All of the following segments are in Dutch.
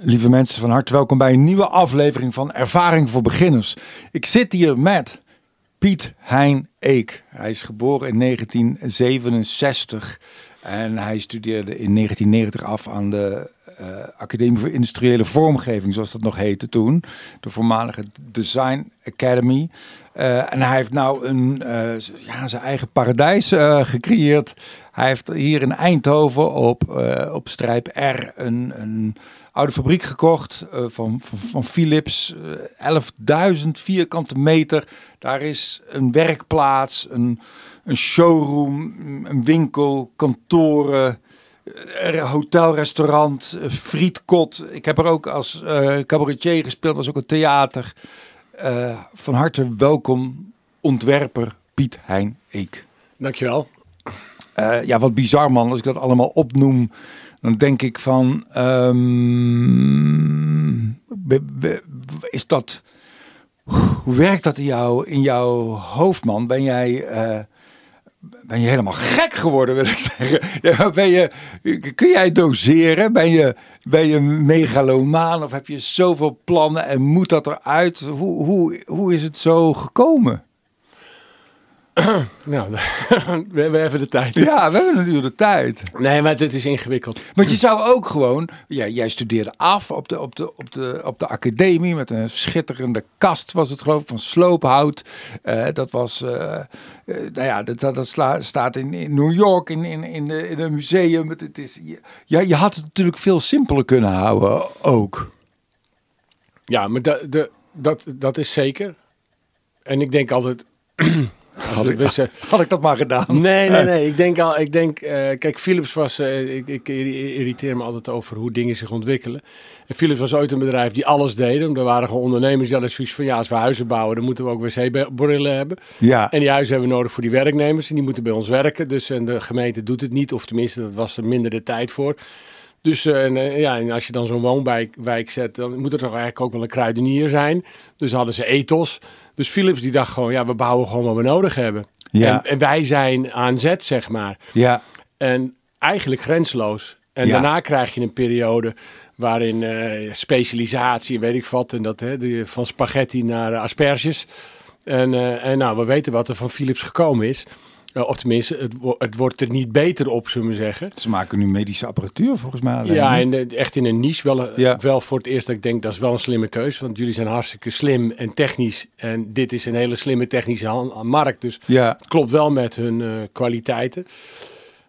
Lieve mensen, van harte welkom bij een nieuwe aflevering van Ervaring voor Beginners. Ik zit hier met Piet Hein Eek. Hij is geboren in 1967 en hij studeerde in 1990 af aan de uh, Academie voor Industriële Vormgeving, zoals dat nog heette toen. De voormalige Design Academy. Uh, en hij heeft nou een, uh, ja, zijn eigen paradijs gecreëerd. Hij heeft hier in Eindhoven op, op Strijp R een, een oude fabriek gekocht van, van, Philips. Uh, 11.000 vierkante meter. Daar is een werkplaats, een, een showroom, een winkel, kantoren, uh, hotel, restaurant, frietkot. Ik heb er ook als cabaretier gespeeld, was ook een theater. van harte welkom, ontwerper Piet Hein Eek. Dankjewel. ja, wat bizar man, als ik dat allemaal opnoem dan denk ik van, um, is dat, hoe werkt dat in, jou, in jouw hoofd, man? Ben jij, uh, ben je helemaal gek geworden, wil ik zeggen? ben je, kun jij doseren? Ben je, ben je megalomaan of heb je zoveel plannen en moet dat eruit? Hoe, hoe, hoe is het zo gekomen? nou, we hebben even de tijd. Ja, we hebben nu de tijd. Nee, maar dit is ingewikkeld. Want je zou ook gewoon... Ja, jij studeerde af op de, op, de, op, de, op de academie met een schitterende kast, was het geloof van sloophout. Uh, dat was... Uh, uh, nou ja, dat, dat, dat staat in, in New York in, in, in, de, in een museum. Het is, ja, je had het natuurlijk veel simpeler kunnen houden ook. Ja, maar dat, de, dat, dat is zeker. En ik denk altijd... Had ik, had ik dat maar gedaan? Nee, nee, nee. Ik denk al, ik denk, uh, kijk, Philips was, uh, ik, ik irriteer me altijd over hoe dingen zich ontwikkelen. En Philips was ooit een bedrijf die alles deden. Er waren gewoon ondernemers die hadden zoiets van, ja, als we huizen bouwen, dan moeten we ook wc-brillen hebben. Ja. En die huizen hebben we nodig voor die werknemers en die moeten bij ons werken. Dus en de gemeente doet het niet, of tenminste, dat was er minder de tijd voor. Dus uh, ja, en als je dan zo'n woonwijk zet, dan moet er toch eigenlijk ook wel een kruidenier zijn. Dus hadden ze ethos. Dus Philips die dacht gewoon, ja, we bouwen gewoon wat we nodig hebben. Ja. En, en wij zijn aan zet, zeg maar. Ja. En eigenlijk grensloos. En daarna krijg je een periode waarin uh, specialisatie, weet ik wat, en dat hè, van spaghetti naar asperges. En, en nou, we weten wat er van Philips gekomen is. Uh, of tenminste, het, het, wordt er niet beter op, zullen we zeggen. Ze maken nu medische apparatuur volgens mij. Ja, en echt in een niche. Wel, ja. wel voor het eerst dat ik denk, dat is wel een slimme keuze. Want jullie zijn hartstikke slim en technisch. En dit is een hele slimme technische markt. Dus ja. het klopt wel met hun uh, kwaliteiten.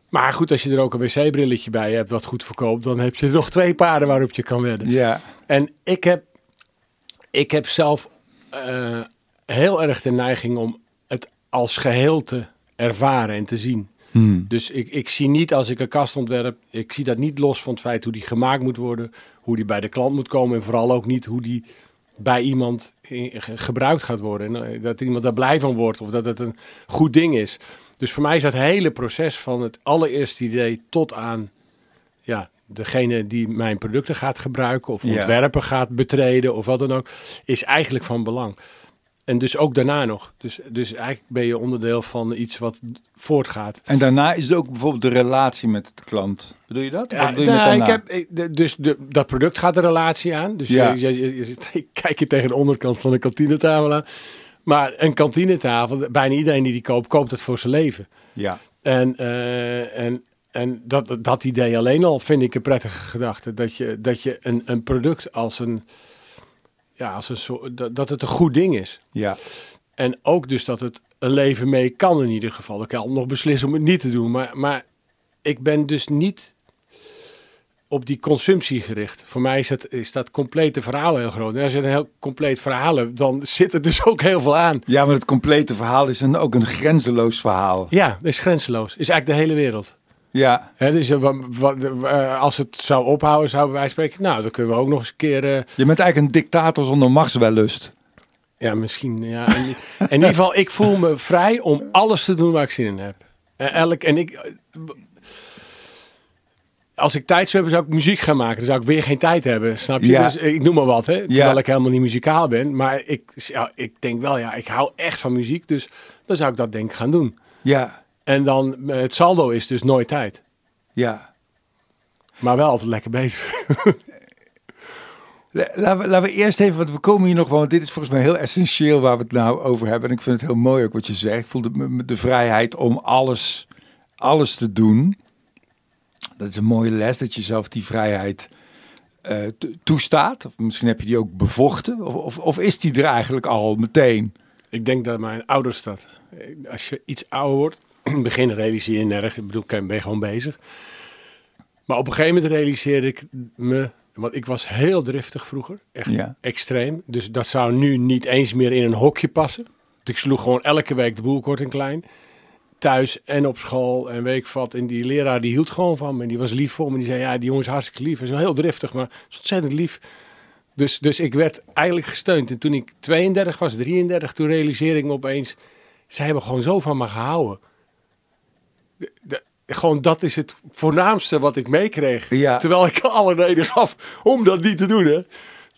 Maar goed, als je er ook een wc-brilletje bij hebt wat goed verkoopt, dan heb je nog twee paarden waarop je kan wedden. Ja. En ik heb, ik heb zelf uh, heel erg de neiging om het als geheel te ervaren en te zien. Hmm. Dus ik, ik zie niet als ik een kast ontwerp, ik zie dat niet los van het feit hoe die gemaakt moet worden, hoe die bij de klant moet komen en vooral ook niet hoe die bij iemand gebruikt gaat worden. En eh, dat iemand daar blij van wordt of dat het een goed ding is. Dus voor mij is dat hele proces van het allereerste idee tot aan ja, degene die mijn producten gaat gebruiken of ontwerpen gaat betreden of wat dan ook, is eigenlijk van belang. En dus ook daarna nog. Dus, dus eigenlijk ben je onderdeel van iets wat voortgaat. En daarna is er ook bijvoorbeeld de relatie met de klant. Bedoel je dat? Ja, je nou, ik heb, dus de, dat product gaat de relatie aan. Dus ja. je, je, je, je, kijk je tegen de onderkant van de kantinetafel aan. Maar een kantinetafel, bijna iedereen die die koopt, koopt het voor zijn leven. Ja. En, uh, en, en dat, dat idee alleen al vind ik een prettige gedachte. Dat je, dat je een, een product als een ja, als een soort, dat, dat het een goed ding is. Ja. En ook dus dat het een leven mee kan in ieder geval. Ik kan nog beslissen om het niet te doen. Maar, maar ik ben dus niet op die consumptie gericht. Voor mij is, het, is dat complete verhaal heel groot. En als je een heel compleet verhaal hebt, dan zit er dus ook heel veel aan. Ja, maar het complete verhaal is een, ook een grenzeloos verhaal. Ja, is grenzeloos. Is eigenlijk de hele wereld. Ja. He, dus wat, uh, als het zou ophouden, zouden wij spreken. Nou, dan kunnen we ook nog eens een keer. Uh... Je bent eigenlijk een dictator zonder machtswellust. Ja, misschien. Ja. in, in ieder geval, ik voel me vrij om alles te doen waar ik zin in heb. En, elk, en ik. Als ik tijd zou hebben, zou ik muziek gaan maken. Dan zou ik weer geen tijd hebben. Snap je? Ja. Dus ik noem maar wat, hè? Terwijl ik helemaal niet muzikaal ben. Maar ik, ja, ik denk wel, ja, ik hou echt van muziek. Dus dan zou ik dat denk ik gaan doen. Ja. En dan, het saldo is dus nooit tijd. Ja. Maar wel altijd lekker bezig. La- Laten we, laten we eerst even, want we komen hier nog wel, want dit is volgens mij heel essentieel waar we het nou over hebben. En ik vind het heel mooi ook wat je zegt. Ik voel de, de vrijheid om alles, alles te doen. Dat is een mooie les, dat je zelf die vrijheid eh, to- toestaat. Of misschien heb je die ook bevochten. Of, of, of is die er eigenlijk al meteen? Ik denk dat mijn ouders dat. Als je iets ouder wordt, in het begin realiseer je nergens. Ik bedoel, ik ben gewoon bezig. Maar op een gegeven moment realiseerde ik me. Want ik was heel driftig vroeger. Echt Ja. extreem. Dus dat zou nu niet eens meer in een hokje passen. Dus ik sloeg gewoon elke week de boel kort en klein. Thuis en op school en wat. En die leraar die hield gewoon van me. En die was lief voor me. Die zei, ja, die jongen is hartstikke lief. Hij is wel heel driftig, maar is ontzettend lief. Dus, dus ik werd eigenlijk gesteund. En toen ik 32 was, 33, toen realiseerde ik me opeens... Zij hebben gewoon zo van me gehouden. De- gewoon dat is het voornaamste wat ik meekreeg. Ja. Terwijl ik alle reden gaf om dat niet te doen. Hè.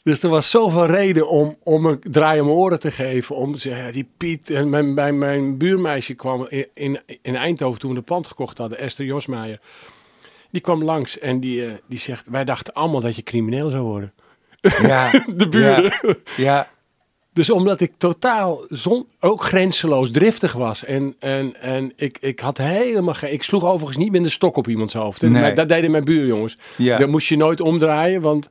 Dus er was zoveel reden om, om een draai om oren te geven. Om te zeggen, ja, die Piet en mijn, mijn, mijn buurmeisje kwam in, in, in Eindhoven toen we de pand gekocht hadden. Esther Josmeijer. Die kwam langs en die, eh, die zegt, wij dachten allemaal dat je crimineel zou worden. Ja, De buren. Ja, ja, Dus omdat ik totaal zon, ook grenzeloos driftig was. En, en, en ik, ik had helemaal geen. Ik sloeg overigens niet met een stok op iemands hoofd. Nee. Maar Dat deden mijn buurjongens. Ja. Dan moest je nooit omdraaien. Want,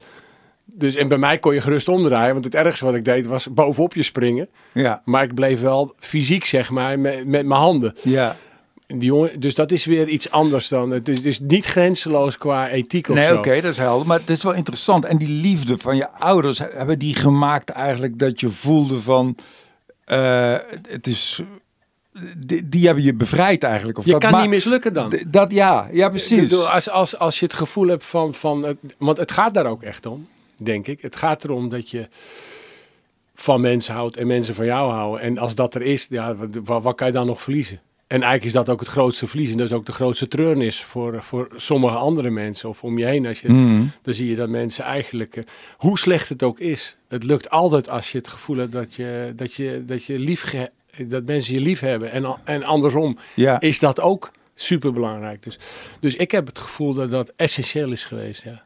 dus, en bij mij kon je gerust omdraaien. Want het ergste wat ik deed was bovenop je springen. ja, Maar ik bleef wel fysiek, zeg maar, met, met mijn handen. ja. Die jongen, dus dat is weer iets anders dan. Het is, niet grenzeloos qua ethiek of Nee, zo. oké, dat is helder. Maar het is wel interessant. En die liefde van je ouders, hebben die gemaakt eigenlijk dat je voelde van... eh, het is... Die, die hebben je bevrijd eigenlijk. Of Je dat kan niet mislukken dan. Dat, ja, ja, precies. bedoel, als, als, als je het gevoel hebt van, van het, want het gaat daar ook echt om, denk ik. Het gaat erom dat je van mensen houdt en mensen van jou houden. En als dat er is, ja, wat, wat kan je dan nog verliezen? En eigenlijk is dat ook het grootste verlies. En dat is ook de grootste treurnis voor, voor sommige andere mensen of om je heen. Als je, Hmm. Dan zie je dat mensen eigenlijk, eh, hoe slecht het ook is, het lukt altijd als je het gevoel hebt dat, je, dat, je, dat, je lief dat mensen je lief hebben. En, en andersom Ja. is dat ook super belangrijk. Dus, dus ik heb het gevoel dat dat essentieel is geweest. Ja.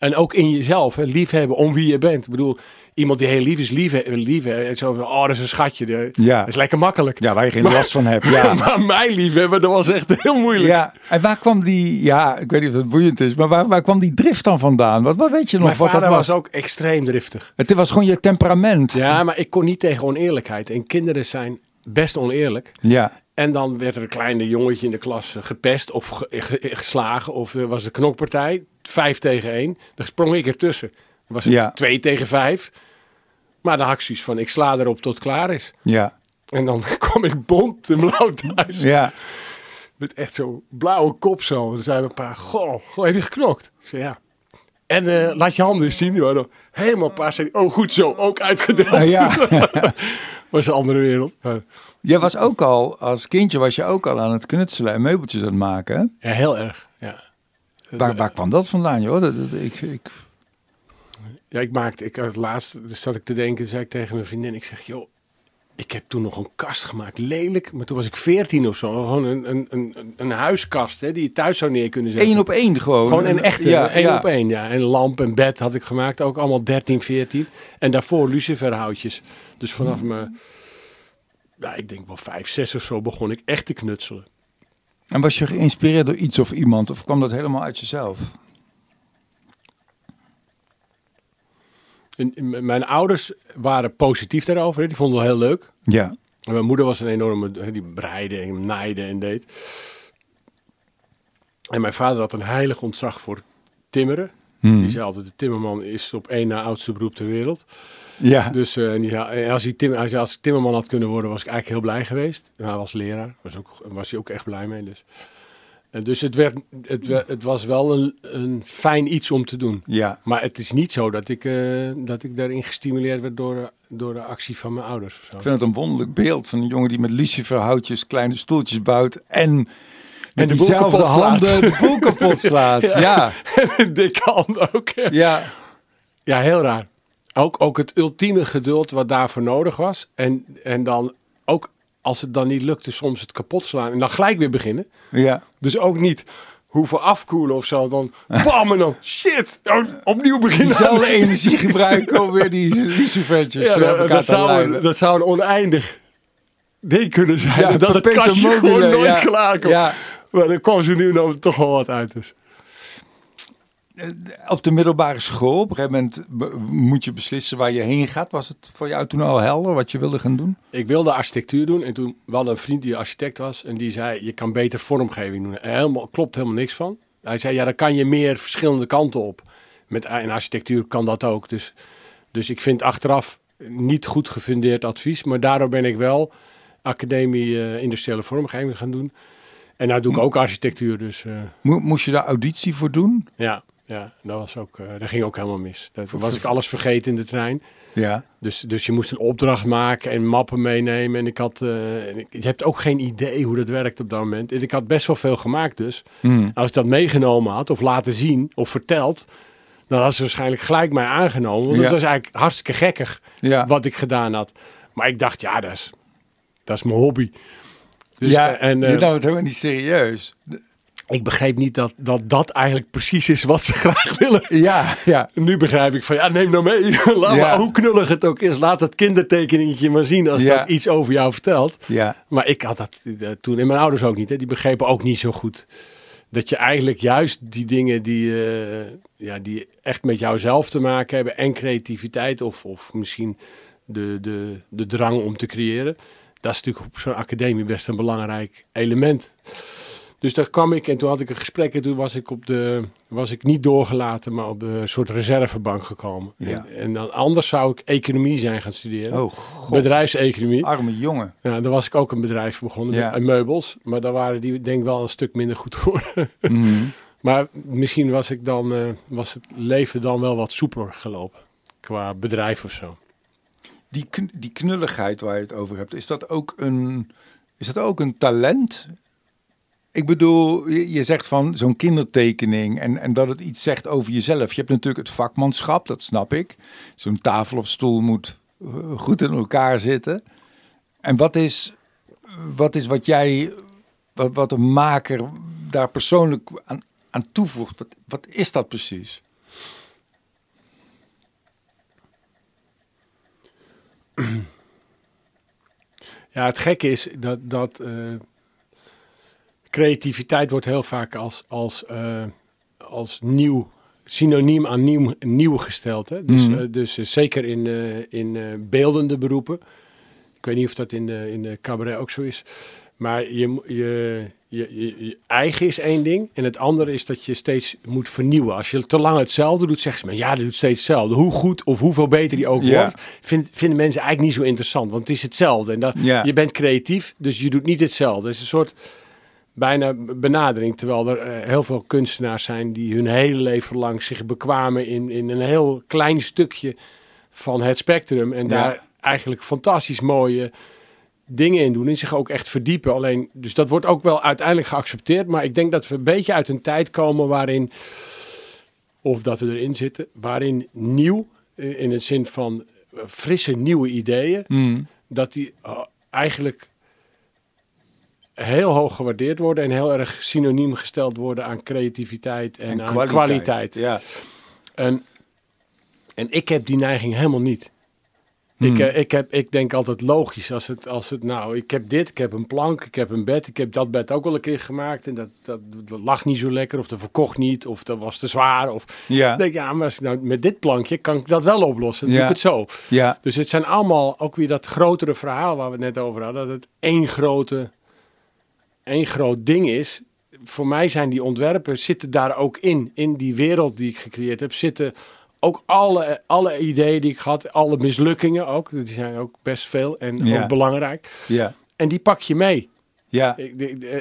En ook in jezelf, hè, liefhebben om wie je bent. Ik bedoel, iemand die heel lief is, lief, lief hè, zo van, oh, dat is een schatje. de- Ja. Dat is lekker makkelijk. ja, waar je geen last van hebt. Ja. maar mij liefhebben, dat was echt heel moeilijk. Ja, en waar kwam die, ja, ik weet niet of het boeiend is, maar waar, waar kwam die drift dan vandaan? Wat, wat weet je nog Mijn wat vader dat was. was? ook extreem driftig. Het was gewoon je temperament. Ja, maar ik kon niet tegen oneerlijkheid. En kinderen zijn best oneerlijk. Ja, En dan werd er een kleine jongetje in de klas gepest of ge- ge- geslagen. Of was de knokpartij, vijf tegen één. Dan sprong ik ertussen. Dan was het Ja. twee tegen vijf. Maar ik zoiets van, ik sla erop tot het klaar is. ja, En dan kwam ik bont en blauw thuis. ja. Met echt zo'n blauwe kop zo. Dan we een paar, goh, goh, heb je geknokt? Ik zei, ja. En eh, laat je handen eens zien. Die waren helemaal paars. Zei Oh, goed zo, ook uitgedeeld. Ah, ja. was een andere wereld. Jij was ook al, als kindje was je ook al aan het knutselen en meubeltjes aan het maken. hè? Ja, heel erg. Waar, waar kwam dat vandaan, joh? Dat, dat- ik, ik, Ja, ik maakte, ik het laatst, dus zat ik te denken, zei ik tegen mijn vriendin, ik zeg, joh, ik heb toen nog een kast gemaakt, lelijk, maar toen was ik veertien of zo, gewoon een, een, een, een huiskast, hè, die je thuis zou neer kunnen zetten. één op één gewoon. Gewoon een echte, Ja, één ja. op één, ja. En lamp en bed had ik gemaakt, ook allemaal 13, 14. En daarvoor luciferhoutjes. Dus vanaf mijn, ja, ik denk wel vijf, zes of zo, begon ik echt te knutselen. En was je geïnspireerd door iets of iemand? Of kwam dat helemaal uit jezelf? M- mijn ouders waren positief daarover, die vonden het heel leuk. Ja. En mijn moeder was een enorme, die breide en naaide en deed. En mijn vader had een heilig ontzag voor timmeren. Hmm. Die zei altijd, de timmerman is op één na oudste beroep ter wereld. Ja. Dus eh, en die zei, als, hij tim, hij zei, als ik timmerman had kunnen worden, was ik eigenlijk heel blij geweest. En hij was leraar, was, ook, was hij ook echt blij mee. Dus, en dus het, werd, het, het was wel een, een fijn iets om te doen. Ja. Maar het is niet zo dat ik, eh, dat ik daarin gestimuleerd werd door, de- door de actie van mijn ouders. Of zo. Ik vind het een wonderlijk beeld van een jongen die met luciferhoutjes kleine stoeltjes bouwt en de boel diezelfde handen de boel kapot slaat. Ja. Ja. een dikke hand ook. ja. Ja, heel raar. Ook, ook het ultieme geduld wat daarvoor nodig was. En, en dan ook als het dan niet lukte, soms het kapot slaan. En dan gelijk weer beginnen. Ja. Dus ook niet hoeven afkoelen of zo, dan bam en dan shit, oh, opnieuw beginnen. Diezelfde energie gebruiken om weer die lucifertjes Ja, ja, dat, dat te zou, een, dat zou een oneindig ding kunnen zijn. Ja, dat het kastje mobile, gewoon nooit ja. klaar komt. Ja. Maar er kwam ze nu dan toch wel wat uit. Dus. Op de middelbare school, op een gegeven moment moet je beslissen waar je heen gaat. Was het voor jou toen al helder wat je wilde gaan doen? Ik wilde architectuur doen en toen we hadden een vriend die architect was en die zei je kan beter vormgeving doen. En helemaal, klopt helemaal niks van. Hij zei ja dan kan je meer verschillende kanten op. Met in architectuur kan dat ook. Dus, dus ik vind achteraf niet goed gefundeerd advies, maar daardoor ben ik wel academie eh, industriële vormgeving gaan doen. En nou doe ik ook architectuur, dus eh, Mo- moest je daar auditie voor doen? ja, ja, dat was ook, eh, dat ging ook helemaal mis. Dat was ik alles vergeten in de trein. Ja. Dus, dus je moest een opdracht maken en mappen meenemen. En ik had, eh, en ik, je hebt ook geen idee hoe dat werkt op dat moment. En ik had best wel veel gemaakt dus. Hmm. Als ik dat meegenomen had of laten zien of verteld, dan hadden ze waarschijnlijk gelijk mij aangenomen. Want Ja. het was eigenlijk hartstikke gekkig Ja. wat ik gedaan had. Maar ik dacht, ja, dat is, dat is mijn hobby. Dus, ja, eh, en je eh, nam het helemaal niet serieus. ik begreep niet dat, dat dat eigenlijk precies is wat ze graag willen. Ja, ja. Nu begrijp ik van ja, neem nou mee. Laat Ja. maar, hoe knullig het ook is, laat dat kindertekeningetje maar zien als Ja. dat iets over jou vertelt. Ja, Maar ik had dat eh, toen, en mijn ouders ook niet, hè, die begrepen ook niet zo goed. Dat je eigenlijk juist die dingen die, ja, die echt met jouzelf te maken hebben en creativiteit of, of misschien de, de, de drang om te creëren. Dat is natuurlijk op zo'n academie best een belangrijk element. Dus daar kwam ik en toen had ik een gesprek en toen was ik, op de, was ik niet doorgelaten, maar op de soort reservebank gekomen. Ja. En, en dan anders zou ik economie zijn gaan studeren. Oh, god. Bedrijfseconomie. Arme jongen. Ja, daar was ik ook een bedrijf begonnen, Ja. met meubels. Maar daar waren die denk ik wel een stuk minder goed voor. Mhm. maar misschien was, ik dan, eh, was het leven dan wel wat soepeler gelopen. Qua bedrijf of zo. Die, die knulligheid waar je het over hebt, is dat ook een, is dat ook een talent? Ik bedoel, je, zegt van zo'n kindertekening en, en dat het iets zegt over jezelf. Je hebt natuurlijk het vakmanschap, dat snap ik. Zo'n tafel of stoel moet eh, goed in elkaar zitten. En wat is wat, is wat jij, wat, wat een maker daar persoonlijk aan, aan toevoegt? Wat, wat is dat precies? Ja, het gekke is dat, dat eh, creativiteit wordt heel vaak als, als, eh, als nieuw, synoniem aan nieuw, nieuw gesteld. Hè? Dus, Mhm. eh, dus zeker in, in beeldende beroepen. Ik weet niet of dat in de, in de cabaret ook zo is. Maar je, je, je, eigen is één ding. En het andere is dat je steeds moet vernieuwen. Als je te lang hetzelfde doet, zeggen ze maar ja, die doet steeds hetzelfde. Hoe goed of hoeveel beter die ook Ja. wordt, vind, vinden mensen eigenlijk niet zo interessant. Want het is hetzelfde. En dat, Ja. je bent creatief, dus je doet niet hetzelfde. Het is een soort bijna benadering. Terwijl er eh, heel veel kunstenaars zijn die hun hele leven lang zich bekwamen in, in een heel klein stukje van het spectrum. En Ja. daar eigenlijk fantastisch mooie dingen in doen en zich ook echt verdiepen. Alleen, dus dat wordt ook wel uiteindelijk geaccepteerd. Maar ik denk dat we een beetje uit een tijd komen waarin, of dat we erin zitten, waarin nieuw, eh, in het zin van eh, frisse nieuwe ideeën, Mhm. dat die eh, eigenlijk heel hoog gewaardeerd worden en heel erg synoniem gesteld worden aan creativiteit en, aan kwaliteit. Ja. En, en ik heb die neiging helemaal niet. Ik, Hmm. eh, ik, heb, ik denk altijd logisch als het, als het, nou, ik heb dit, ik heb een plank, ik heb een bed, ik heb dat bed ook wel een keer gemaakt en dat, dat, dat lag niet zo lekker of dat verkocht niet of dat was te zwaar. Of, Ja. Denk, ja, maar als ik nou, met dit plankje kan ik dat wel oplossen, dan Ja. doe ik het zo. Ja. Dus het zijn allemaal ook weer dat grotere verhaal waar we het net over hadden. Dat het één, grote, één groot ding is. Voor mij zijn die ontwerpen, zitten daar ook in. In die wereld die ik gecreëerd heb, zitten ook alle, alle ideeën die ik had. Alle mislukkingen ook. Die zijn ook best veel en Ja. ook belangrijk. Ja. En die pak je mee. Ja.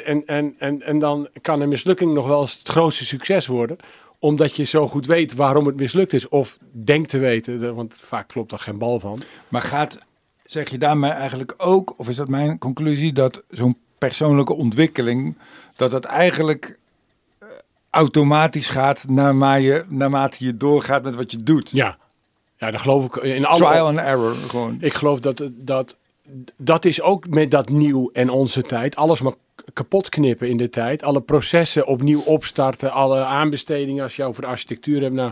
En, en, en, en dan kan een mislukking nog wel eens het grootste succes worden. Omdat je zo goed weet waarom het mislukt is. Of denkt te weten. Want vaak klopt er geen bal van. Maar gaat, zeg je daarmee eigenlijk ook, of is dat mijn conclusie, dat zo'n persoonlijke ontwikkeling, dat dat eigenlijk automatisch gaat naarmate je, naarmate je doorgaat met wat je doet? Ja, ja dat geloof ik in alle... Trial and error gewoon. Ik geloof dat, dat dat is ook met dat nieuw en onze tijd. Alles maar kapot knippen in de tijd. Alle processen opnieuw opstarten. Alle aanbestedingen als je over de architectuur hebt. Nou,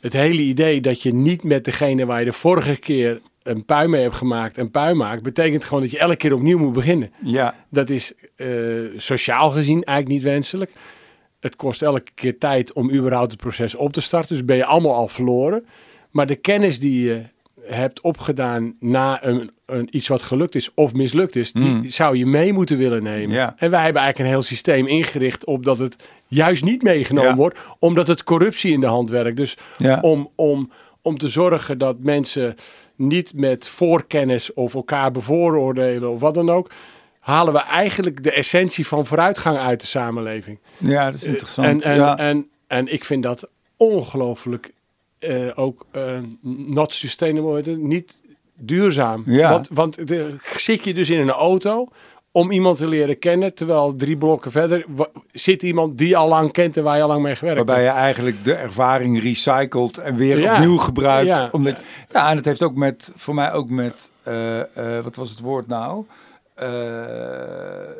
het hele idee dat je niet met degene waar je de vorige keer een puin mee hebt gemaakt een puin maakt, betekent gewoon dat je elke keer opnieuw moet beginnen. Ja. Dat is uh, sociaal gezien eigenlijk niet wenselijk. Het kost elke keer tijd om überhaupt het proces op te starten. Dus ben je allemaal al verloren. Maar de kennis die je hebt opgedaan na een, een, iets wat gelukt is of mislukt is, die zou je mee moeten willen nemen. Ja. En wij hebben eigenlijk een heel systeem ingericht op dat het juist niet meegenomen Ja. wordt, omdat het corruptie in de hand werkt. Dus Ja. om, om, om te zorgen dat mensen niet met voorkennis of elkaar bevooroordelen of wat dan ook, halen we eigenlijk de essentie van vooruitgang uit de samenleving. ja, dat is interessant. En, en, ja. en, en ik vind dat ongelooflijk eh, ook eh, not sustainable, niet duurzaam. Ja. Want, want de, zit je dus in een auto om iemand te leren kennen, terwijl drie blokken verder zit iemand die al lang kent en waar je al lang mee gewerkt Waarbij je eigenlijk de ervaring recycelt en weer Ja. opnieuw gebruikt. Ja. Omdat, ja, en het heeft ook met, voor mij ook met, eh, wat was het woord nou? Eh,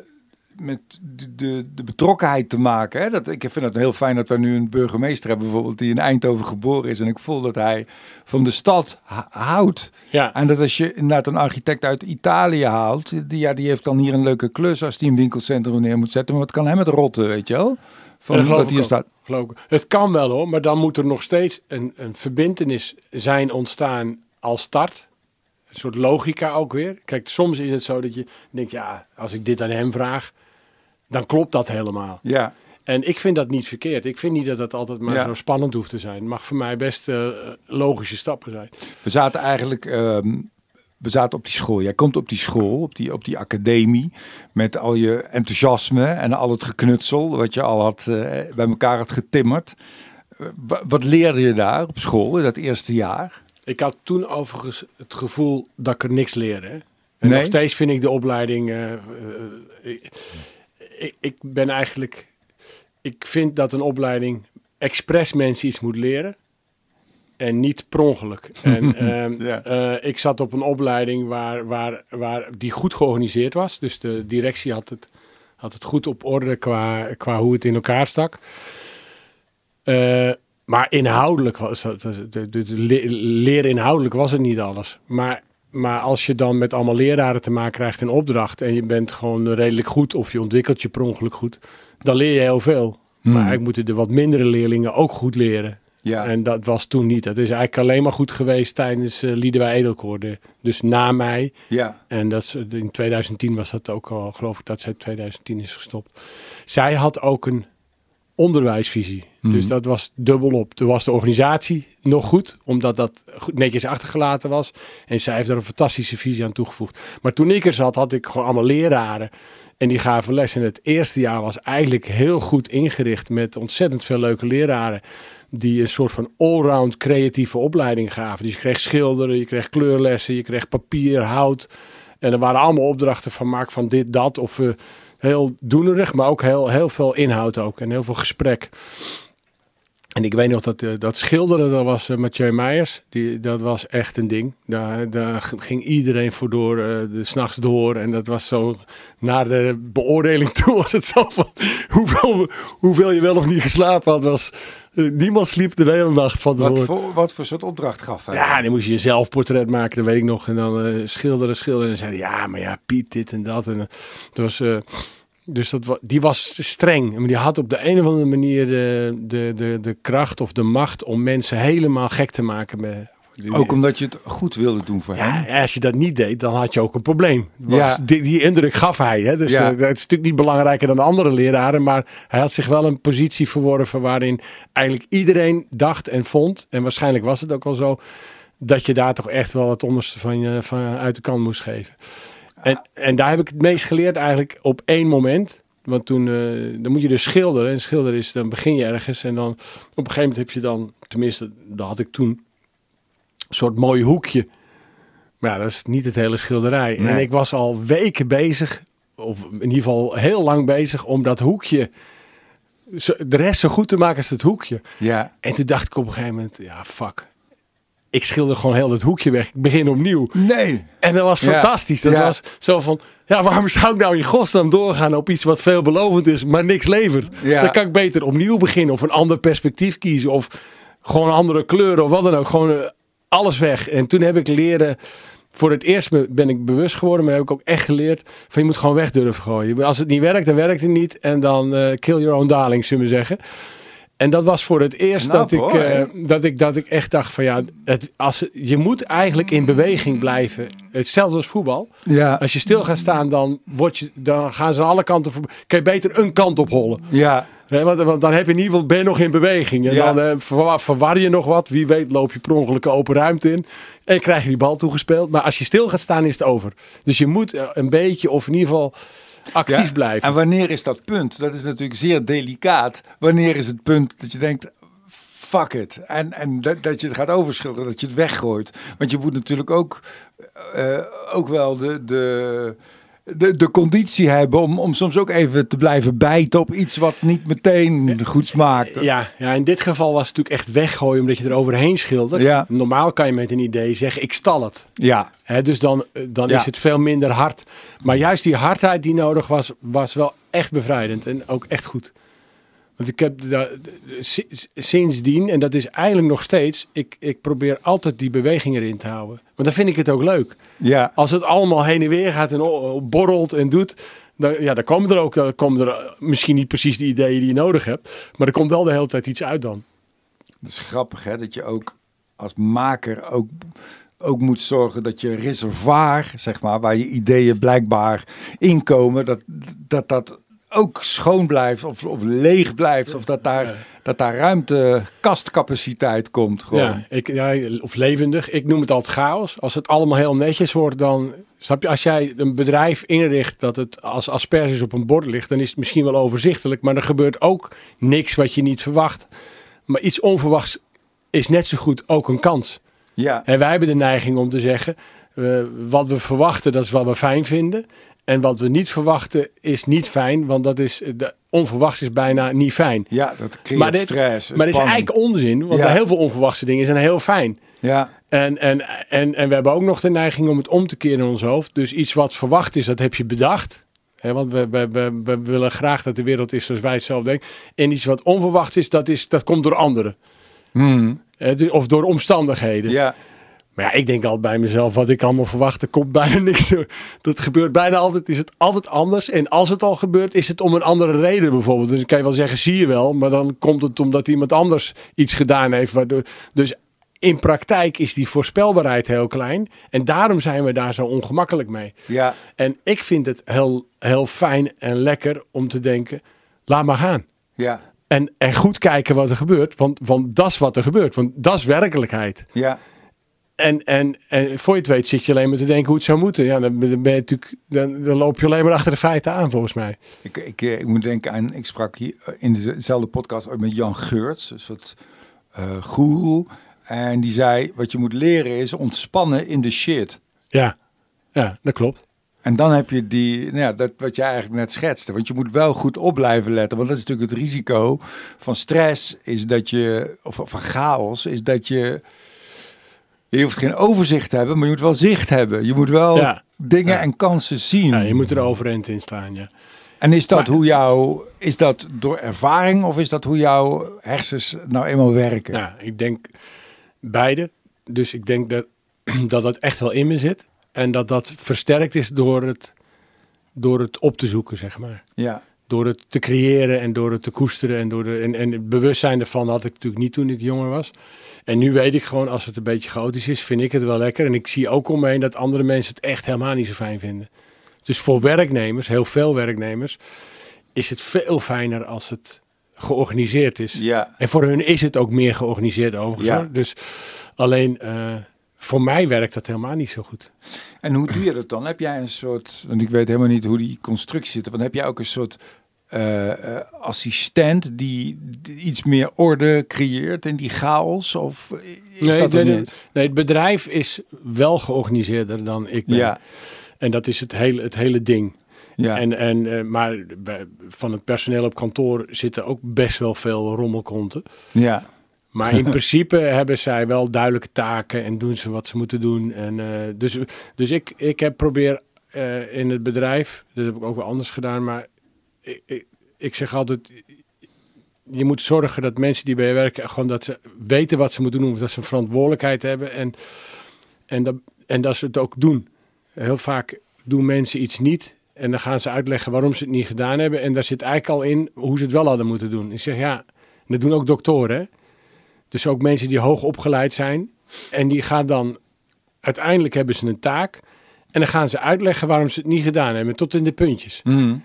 met de, de, de betrokkenheid te maken. Hè? Dat, ik vind het heel fijn dat we nu een burgemeester hebben, bijvoorbeeld, die in Eindhoven geboren is. En ik voel dat hij van de stad houdt. Ja. En dat als je inderdaad een architect uit Italië haalt, die, ja, die heeft dan hier een leuke klus als die een winkelcentrum neer moet zetten. Maar wat kan hem het rotten, weet je wel? Van dat dat hier staat. Geloof ik. Het kan wel hoor, maar dan moet er nog steeds een, een verbindenis zijn ontstaan als start. Een soort logica ook weer. Kijk, soms is het zo dat je denkt, ja, als ik dit aan hem vraag, dan klopt dat helemaal. Ja. En ik vind dat niet verkeerd. Ik vind niet dat het altijd maar Ja. zo spannend hoeft te zijn. Het mag voor mij best eh, logische stappen zijn. We zaten eigenlijk, ehm, we zaten op die school. Jij komt op die school, op die, op die academie, met al je enthousiasme en al het geknutsel wat je al had eh, bij elkaar had getimmerd. Eh, wa- wat leerde je daar op school in dat eerste jaar? Ik had toen overigens het gevoel dat ik er niks leerde. En Nee? nog steeds vind ik de opleiding. eh, eh, ik, ik, ik ben eigenlijk. Ik vind dat een opleiding expres mensen iets moet leren. En niet per ongeluk. En ehm, Ja. eh, ik zat op een opleiding waar, waar, waar die goed georganiseerd was. Dus de directie had het, had het goed op orde qua, qua hoe het in elkaar stak. Eh, maar inhoudelijk was het, de, inhoudelijk was het niet alles. Maar, maar als je dan met allemaal leraren te maken krijgt in opdracht en je bent gewoon redelijk goed of je ontwikkelt je per ongeluk goed, dan leer je heel veel. Hmm. Maar ik moeten de wat mindere leerlingen ook goed leren. Ja. En dat was toen niet. Dat is eigenlijk alleen maar goed geweest tijdens uh, Liedewij Edelkoor. De- Dus na mij. Ja. En dat is, in 2010 was dat ook al, geloof ik dat zij 2010 is gestopt. Zij had ook een onderwijsvisie. Mhm. Dus dat was dubbelop. Toen was de organisatie nog goed, omdat dat netjes achtergelaten was. En zij heeft er een fantastische visie aan toegevoegd. Maar toen ik er zat, had ik gewoon allemaal leraren. En die gaven les. En het eerste jaar was eigenlijk heel goed ingericht met ontzettend veel leuke leraren. Die een soort van allround creatieve opleiding gaven. Dus je kreeg schilderen, je kreeg kleurlessen, je kreeg papier, hout. En er waren allemaal opdrachten van maak van dit, dat. Of eh, heel doenerig, maar ook heel, heel veel inhoud ook. En heel veel gesprek. En ik weet nog dat, eh, dat schilderen, dat was eh, Mathieu Meijers. Die, dat was echt een ding. Daar, daar ging iedereen voor door, eh, de s'nachts door. En dat was zo, naar de beoordeling toe was het zo van... Hoeveel, hoeveel je wel of niet geslapen had, was... eh, niemand sliep de hele nacht van de Wat voor, wat voor soort opdracht gaf hij? ja, dan moest je je zelfportret maken, dat weet ik nog. En dan eh, schilderen, schilderen. En dan zeiden ja, maar ja, Piet, dit en dat. En, eh, dat was, eh, dus dat, die was streng. Maar die had op de een of andere manier de, de, de, de kracht of de macht om mensen helemaal gek te maken. Met, Ook omdat je het goed wilde doen voor ja, hem. als je dat niet deed, dan had je ook een probleem. Was, Ja. die, die indruk gaf hij. Hè? Dus Ja. eh, het is natuurlijk niet belangrijker dan de andere leraren. Maar hij had zich wel een positie verworven waarin eigenlijk iedereen dacht en vond. En waarschijnlijk was het ook al zo. Dat je daar toch echt wel het onderste van je van uit de kant moest geven. En, en daar heb ik het meest geleerd eigenlijk op één moment. Want toen eh, dan moet je dus schilderen. En schilderen is, dan begin je ergens. En dan op een gegeven moment heb je dan, tenminste, dat had ik toen, soort mooi hoekje. Maar ja, dat is niet het hele schilderij. Nee. En ik was al weken bezig, of in ieder geval heel lang bezig, om dat hoekje, de rest zo goed te maken als het hoekje. Ja. En toen dacht ik op een gegeven moment, ja, fuck. ik schilder gewoon heel het hoekje weg. Ik begin opnieuw. Nee. En dat was Ja. fantastisch. Dat Ja. was zo van, ja, waarom zou ik nou in godsnaam doorgaan op iets wat veelbelovend is, maar niks levert? Ja. Dan kan ik beter opnieuw beginnen of een ander perspectief kiezen of gewoon andere kleuren of wat dan ook. Gewoon eh, alles weg. En toen heb ik leren, voor het eerst ben ik bewust geworden, maar heb ik ook echt geleerd van je moet gewoon weg durven gooien. Als het niet werkt, dan werkt het niet. En dan eh, kill your own darling, zullen we zeggen. En dat was voor het eerst Knap, dat, ik, eh, dat, ik, dat ik echt dacht van ja, het, als, je moet eigenlijk in beweging blijven. Hetzelfde als voetbal. Ja. Als je stil gaat staan, dan, word je, dan gaan ze alle kanten voorbij. Kun je beter een kant op hollen. Ja. Want, want dan heb je in ieder geval, ben je nog in beweging. En Ja. dan eh, verwa- verwar je nog wat. Wie weet loop je per ongeluk open ruimte in. En krijg je die bal toegespeeld. Maar als je stil gaat staan, is het over. Dus je moet eh, een beetje, of in ieder geval actief Ja. blijven. En wanneer is dat punt? Dat is natuurlijk zeer delicaat. Wanneer is het punt dat je denkt, fuck it. En, en dat, dat je het gaat overschilderen, dat je het weggooit. Want je moet natuurlijk ook, eh, ook wel de, de, de, de conditie hebben om, om soms ook even te blijven bijten op iets wat niet meteen goed smaakt. Ja, ja, in dit geval was het natuurlijk echt weggooien omdat je er overheen schildert. Ja. Normaal kan je met een idee zeggen, ik stal het. Ja, Hè, dus dan, eh, dan Ja. is het veel minder hard. Maar juist die hardheid die nodig was, was wel echt bevrijdend en ook echt goed. Want ik heb da- si- sindsdien, en dat is eigenlijk nog steeds, ik, ik probeer altijd die beweging erin te houden. Want dan vind ik het ook leuk. ja, Als het allemaal heen en weer gaat en borrelt en doet, dan, ja, dan komen er ook dan komen er eh, misschien niet precies de ideeën die je nodig hebt. Maar er komt wel de hele tijd iets uit dan. dat is grappig hè, dat je ook als maker ook, ook moet zorgen dat je reservoir, zeg maar, waar je ideeën blijkbaar inkomen, dat dat, dat ook schoon blijft of, of leeg blijft. Of dat daar, Ja. dat daar ruimte, kastcapaciteit komt. Gewoon. Ja, ik, ja, of levendig. Ik noem het altijd chaos. Als het allemaal heel netjes wordt, dan snap je, als jij een bedrijf inricht dat het als asperges op een bord ligt, dan is het misschien wel overzichtelijk, maar er gebeurt ook niks wat je niet verwacht. Maar iets onverwachts is net zo goed ook een kans. Ja, En wij hebben de neiging om te zeggen, eh, wat we verwachten, dat is wat we fijn vinden. En wat we niet verwachten, is niet fijn, want dat is, de, onverwachts is bijna niet fijn. ja dat creëert Maar dit- stress. Maar dat is eigenlijk onzin, want Ja. heel veel onverwachte dingen zijn heel fijn. Ja, En, en, en, en we hebben ook nog de neiging om het om te keren in ons hoofd. Dus iets wat verwacht is, dat heb je bedacht. Want we, we, we, we willen graag dat de wereld is zoals wij het zelf denken. En iets wat onverwacht is, dat, is, dat komt door anderen. Hmm. Hè, du- of door omstandigheden. ja, Maar ja, ik denk altijd bij mezelf, wat ik allemaal verwacht, er komt bijna niks. Dat gebeurt bijna altijd, is het altijd anders. En als het al gebeurt, is het om een andere reden bijvoorbeeld. Dus dan kan je wel zeggen, zie je wel. Maar dan komt het omdat iemand anders iets gedaan heeft. Waardoor, dus in praktijk is die voorspelbaarheid heel klein. En daarom zijn we daar zo ongemakkelijk mee. ja, En ik vind het heel, heel fijn en lekker om te denken, laat maar gaan. ja, En, en goed kijken wat er gebeurt, want, want dat is wat er gebeurt. Want dat is werkelijkheid. ja. En, en, en voor je het weet zit je alleen maar te denken hoe het zou moeten. Ja, dan, ben je natuurlijk, dan, dan loop je alleen maar achter de feiten aan, volgens mij. Ik, ik, eh, ik moet denken aan, ik sprak hier eh, in dezelfde podcast ooit met Jan Geurts, een soort eh goeroe. En die zei, wat je moet leren is ontspannen in de shit. Ja, ja dat klopt. En dan heb je die, nou ja, dat wat je eigenlijk net schetste. Want je moet wel goed op blijven letten. Want dat is natuurlijk het risico van stress, is dat je, of van chaos, is dat je, je hoeft geen overzicht te hebben, maar je moet wel zicht hebben. Je moet wel Ja. dingen Ja. en kansen zien. Ja, je moet er overeind in staan, ja. En is dat Maar- hoe jou, is dat door ervaring of is dat hoe jouw hersens nou eenmaal werken? Ja, ik denk beide. Dus ik denk dat, dat dat echt wel in me zit. En dat dat versterkt is door het, door het op te zoeken, zeg maar. Ja, Door het te creëren en door het te koesteren. En, door de, en, en het bewustzijn ervan had ik natuurlijk niet toen ik jonger was. En nu weet ik gewoon, als het een beetje chaotisch is, vind ik het wel lekker. En ik zie ook om me heen dat andere mensen het echt helemaal niet zo fijn vinden. Dus voor werknemers, heel veel werknemers, is het veel fijner als het georganiseerd is. ja, En voor hun is het ook meer georganiseerd overigens. Ja. Dus alleen eh, voor mij werkt dat helemaal niet zo goed. En hoe doe je dat dan? Heb jij een soort, want ik weet helemaal niet hoe die constructie zit, want heb jij ook een soort eh, eh, assistent die, iets meer orde creëert in die chaos? Of is nee, dat nee, niet? nee, het bedrijf is wel georganiseerder dan ik ben. Ja, En dat is het hele, het hele ding. ja, En, en, eh, maar van het personeel op kantoor zitten ook best wel veel rommelkonten. ja, Maar in principe hebben zij wel duidelijke taken en doen ze wat ze moeten doen. En, dus dus ik, ik heb probeer in het bedrijf, dat heb ik ook wel anders gedaan, maar ik, zeg altijd, je moet zorgen dat mensen die bij je werken, gewoon dat ze weten wat ze moeten doen, of dat ze een verantwoordelijkheid hebben en, en, dat, en dat ze het ook doen. Heel vaak doen mensen iets niet en dan gaan ze uitleggen waarom ze het niet gedaan hebben. En daar zit eigenlijk al in hoe ze het wel hadden moeten doen. Ik zeg ja, dat doen ook doktoren. Hè? Dus ook mensen die hoog opgeleid zijn. En die gaan dan, uiteindelijk hebben ze een taak. En dan gaan ze uitleggen waarom ze het niet gedaan hebben, tot in de puntjes. Mhm.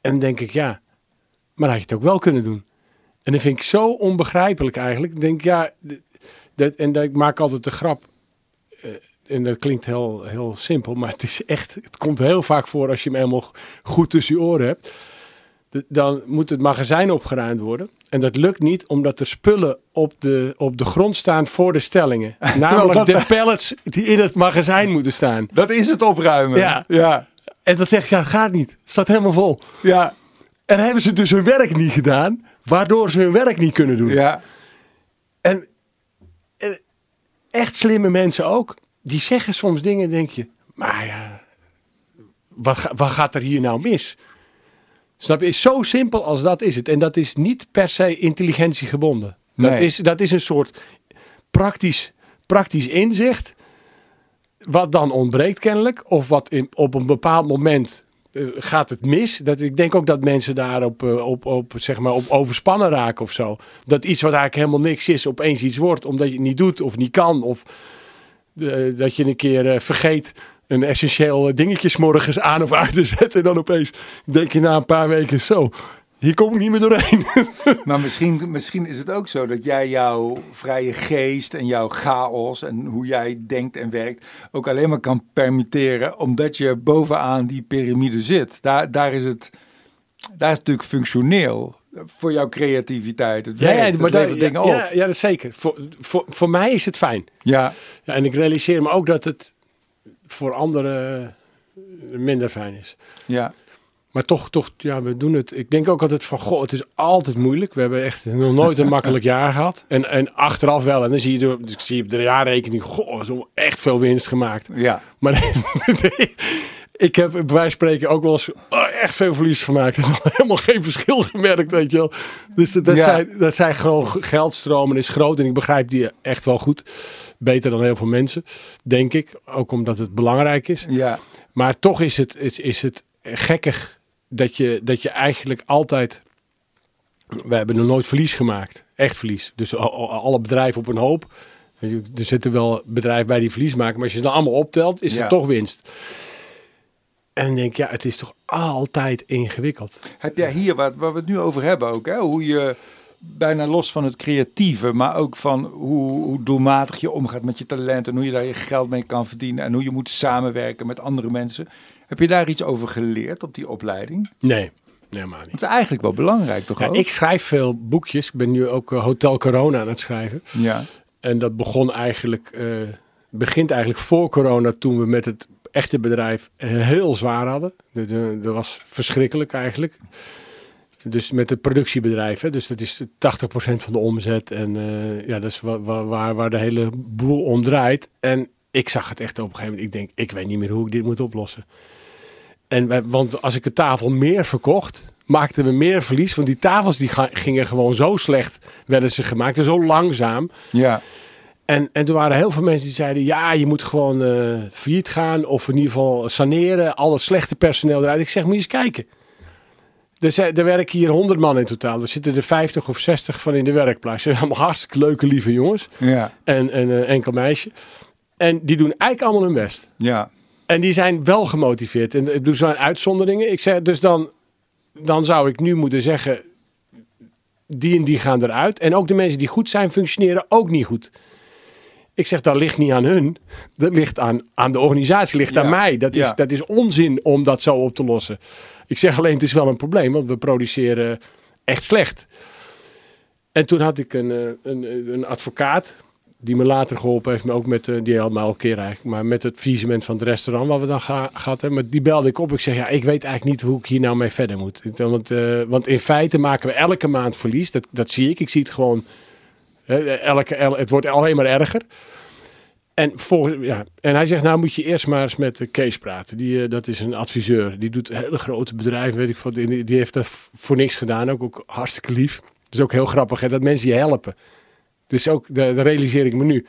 En dan denk ik, ja, maar had je het ook wel kunnen doen. En dat vind ik zo onbegrijpelijk eigenlijk. Ik denk, ja, dat, en dat, ik maak altijd de grap. eh, en dat klinkt heel, heel simpel, maar het is echt, het komt heel vaak voor als je hem helemaal goed tussen je oren hebt. Dan moet het magazijn opgeruimd worden. En dat lukt niet omdat er spullen op de, op de grond staan voor de stellingen. Namelijk dat- de pallets die in het magazijn moeten staan. Dat is het opruimen. Ja. ja. En dan zeg ik, ja, gaat niet. Het staat helemaal vol. Ja. En hebben ze dus hun werk niet gedaan, waardoor ze hun werk niet kunnen doen. ja. En, en echt slimme mensen ook, die zeggen soms dingen, denk je, maar ja, wat, wat gaat er hier nou mis? Snap je? Zo simpel als dat is het. En dat is niet per se intelligentie gebonden. Dat, Nee. is, dat is een soort praktisch, praktisch inzicht, wat dan ontbreekt kennelijk, of wat in, op een bepaald moment eh, gaat het mis. Dat, ik denk ook dat mensen daarop eh, op, op, zeg maar, op overspannen raken of zo. Dat iets wat eigenlijk helemaal niks is, opeens iets wordt, omdat je het niet doet of niet kan. Of eh, dat je een keer vergeet een essentieel dingetje morgens aan of uit te zetten. En dan opeens denk je na een paar weken zo, hier kom ik niet meer doorheen. Maar misschien, misschien is het ook zo dat jij jouw vrije geest en jouw chaos en hoe jij denkt en werkt ook alleen maar kan permitteren omdat je bovenaan die piramide zit. Daar, daar is het, daar is het natuurlijk functioneel voor jouw creativiteit. Het werkt, het daar- levert dingen ja, op. ja, ja, dat is zeker. Voor, voor, voor mij is het fijn. Ja, Ja, en ik realiseer me ook dat het voor anderen minder fijn is. ja, Maar toch, toch, ja, we doen het. Ik denk ook altijd van, goh, het is altijd moeilijk. We hebben echt nog nooit een makkelijk jaar gehad. En, en achteraf wel. En dan zie je, door, dus ik zie op de jaarrekening, goh, zo echt veel winst gemaakt. ja. Maar ik heb bij wijze van spreken ook wel eens oh, echt veel verlies gemaakt. En helemaal geen verschil gemerkt, weet je wel. Dus dat, dat, Ja. zijn, dat zijn gewoon geldstromen is groot. En ik begrijp die echt wel goed. Beter dan heel veel mensen, denk ik. Ook omdat het belangrijk is. ja. Maar toch is het, is, is het gekkig dat je, dat je eigenlijk altijd... We hebben nog nooit verlies gemaakt. Echt verlies. Dus alle bedrijven op een hoop. Er zitten wel bedrijven bij die verlies maken. Maar als je ze dan allemaal optelt, is Ja. het toch winst. En dan denk ik, ja, het is toch altijd ingewikkeld. Heb jij hier, waar, waar we het nu over hebben ook, hè? hoe je bijna los van het creatieve, maar ook van hoe, hoe doelmatig je omgaat met je talent en hoe je daar je geld mee kan verdienen en hoe je moet samenwerken met andere mensen. Heb je daar iets over geleerd op die opleiding? Nee, helemaal niet. Dat is eigenlijk wel belangrijk, toch Ja, ook? ik schrijf veel boekjes. Ik ben nu ook eh, Hotel Corona aan het schrijven. Ja, En dat begon eigenlijk, eh, begint eigenlijk voor corona, toen we met het echte bedrijf heel zwaar hadden. De- de- Dat was verschrikkelijk eigenlijk. Dus met het productiebedrijf, hè, dus dat is 80% van de omzet. En eh, ja, dat is wa- wa- waar, waar de hele boel om draait. En ik zag het echt op een gegeven moment. Ik denk, ik weet niet meer hoe ik dit moet oplossen. En want als ik een tafel meer verkocht, maakten we meer verlies. Want die tafels die gingen gewoon zo slecht, werden ze gemaakt. En zo langzaam. ja, En, en er waren heel veel mensen die zeiden: ja, je moet gewoon eh failliet gaan. Of in ieder geval saneren. Al het slechte personeel eruit. Ik zeg: moet je eens kijken. Er, zijn, er werken hier 100 man in totaal. Er zitten er 50 of 60 van in de werkplaats. Ze zijn allemaal hartstikke leuke, lieve jongens. ja, En en een enkel meisje. En die doen eigenlijk allemaal hun best. ja, En die zijn wel gemotiveerd. En ik doe zijn uitzonderingen. Ik zeg dus dan, dan zou ik nu moeten zeggen: die en die gaan eruit. En ook de mensen die goed zijn, functioneren ook niet goed. Ik zeg, dat ligt niet aan hun. Dat ligt aan, aan de organisatie, ligt Ja, aan mij. Dat is, ja. dat is onzin om dat zo op te lossen. Ik zeg alleen, het is wel een probleem, want we produceren echt slecht. En toen had ik een, eh, een, een advocaat, die me later geholpen heeft, maar ook met, eh, die helpt me al een keer eigenlijk, maar met het faillissement van het restaurant waar we dan gehad hebben. Maar die belde ik op. Ik zeg, ja, ik weet eigenlijk niet hoe ik hier nou mee verder moet. Want, eh, want in feite maken we elke maand verlies. Dat, dat zie ik. Ik zie het gewoon Elke, el- het wordt alleen maar erger. En, volgens, ja, en hij zegt, nou moet je eerst maar eens met eh, Kees praten. Die, dat is een adviseur. Die doet hele grote bedrijven, weet ik wat. Die, heeft dat voor niks gedaan. Ook, ook hartstikke lief. Het is ook heel grappig hè, dat mensen je helpen. Dus ook, dat, realiseer ik me nu.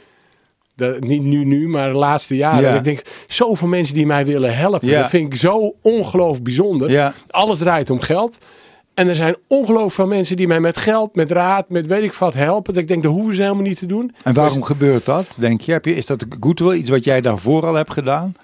Dat, niet nu, nu, maar de laatste jaren. Ja. Ik denk, zoveel mensen die mij willen helpen. Ja. Dat vind ik zo ongelooflijk bijzonder. Ja. Alles draait om geld. En er zijn ongelooflijk veel mensen die mij met geld, met raad, met weet ik wat helpen. Dat ik denk, dat hoeven ze helemaal niet te doen. En waarom gebeurt dat, denk je? Heb je? Is dat goodwill, iets wat jij daarvoor al hebt gedaan?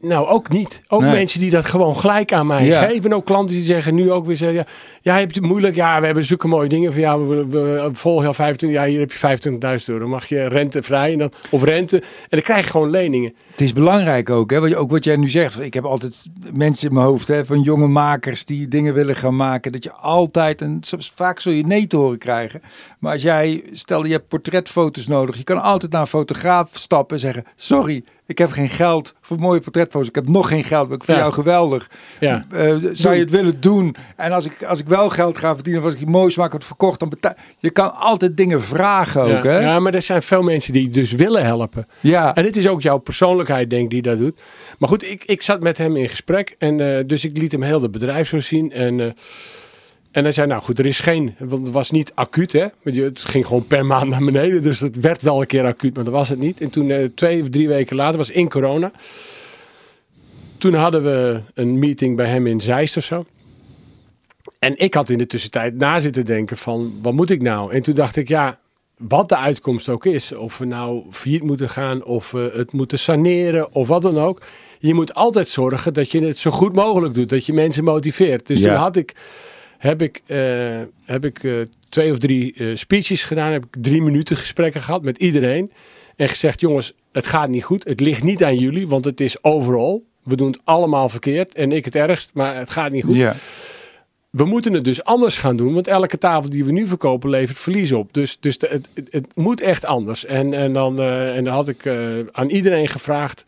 Nou, ook niet. Ook Nee. mensen die dat gewoon gelijk aan mij Ja. geven. En ook klanten die zeggen nu ook weer zeggen... Ja, ja, heb je het moeilijk? Ja, we hebben zulke mooie dingen. Van, ja, we, we, we volgen jou 25... Ja, hier heb je 25.000 euro. Mag je rentevrij en dan, of rente. En dan krijg je gewoon leningen. Het is belangrijk ook, hè? Wat Ook wat jij nu zegt. Ik heb altijd mensen in mijn hoofd, hè, van jonge makers die dingen willen gaan maken. Dat je altijd, en vaak zul je nee te horen krijgen. Maar als jij, stel je hebt portretfoto's nodig. Je kan altijd naar een fotograaf stappen en zeggen, sorry, ik heb geen geld voor mooie portretfoto's. Ik heb nog geen geld, maar ik vind Ja. jou geweldig. Ja. Eh, zou je het willen doen? En als ik, als ik wel geld ga verdienen, of als ik die moois maak, wordt verkocht, dan betaal je kan altijd dingen vragen ook, ja. hè? ja, maar er zijn veel mensen die dus willen helpen. Ja. En het is ook jouw persoonlijkheid, denk ik, die dat doet. Maar goed, ik, ik zat met hem in gesprek. En eh, dus ik liet hem heel de bedrijf zo zien. En, eh, en hij zei, nou goed, er is geen... Want het was niet acuut, hè. Het ging gewoon per maand naar beneden. Dus het werd wel een keer acuut, maar dat was het niet. En toen, eh, twee of drie weken later, was in corona. Toen hadden we een meeting bij hem in Zeist of zo. En ik had in de tussentijd na zitten denken van, wat moet ik nou? En toen dacht ik, ja, wat de uitkomst ook is. Of we nou failliet moeten gaan, of we het moeten saneren, of wat dan ook. Je moet altijd zorgen dat je het zo goed mogelijk doet. Dat je mensen motiveert. Dus Ja. toen had ik, heb ik, eh, heb ik eh, twee of drie eh, speeches gedaan. Heb ik drie minuten gesprekken gehad met iedereen. En gezegd, jongens, het gaat niet goed. Het ligt niet aan jullie, want het is overal. We doen het allemaal verkeerd. En ik het ergst, maar het gaat niet goed. ja. We moeten het dus anders gaan doen, want elke tafel die we nu verkopen levert verlies op. Dus, dus de- het, het, het moet echt anders. En, en, dan, en dan had ik aan iedereen gevraagd,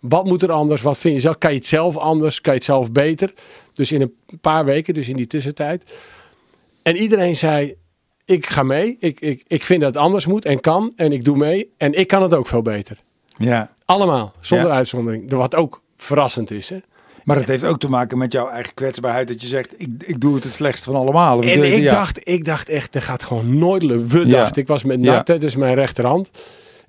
wat moet er anders? Wat vind je zelf? Kan je het zelf anders? Kan je het zelf beter? Dus in een paar weken, dus in die tussentijd. En iedereen zei, ik ga mee. Ik, ik, ik vind dat het anders moet en kan. En ik doe mee. En ik kan het ook veel beter. ja. Allemaal, zonder Ja. uitzondering. Wat ook verrassend is. Hè? Maar dat heeft ook te maken met jouw eigen kwetsbaarheid. Dat je zegt, ik, ik doe het het slechtst van allemaal. En het- ik, ja. dacht, ik dacht echt, dat gaat gewoon nooit lukken. We Ja. dachten, ik was met. Nat, dus mijn rechterhand.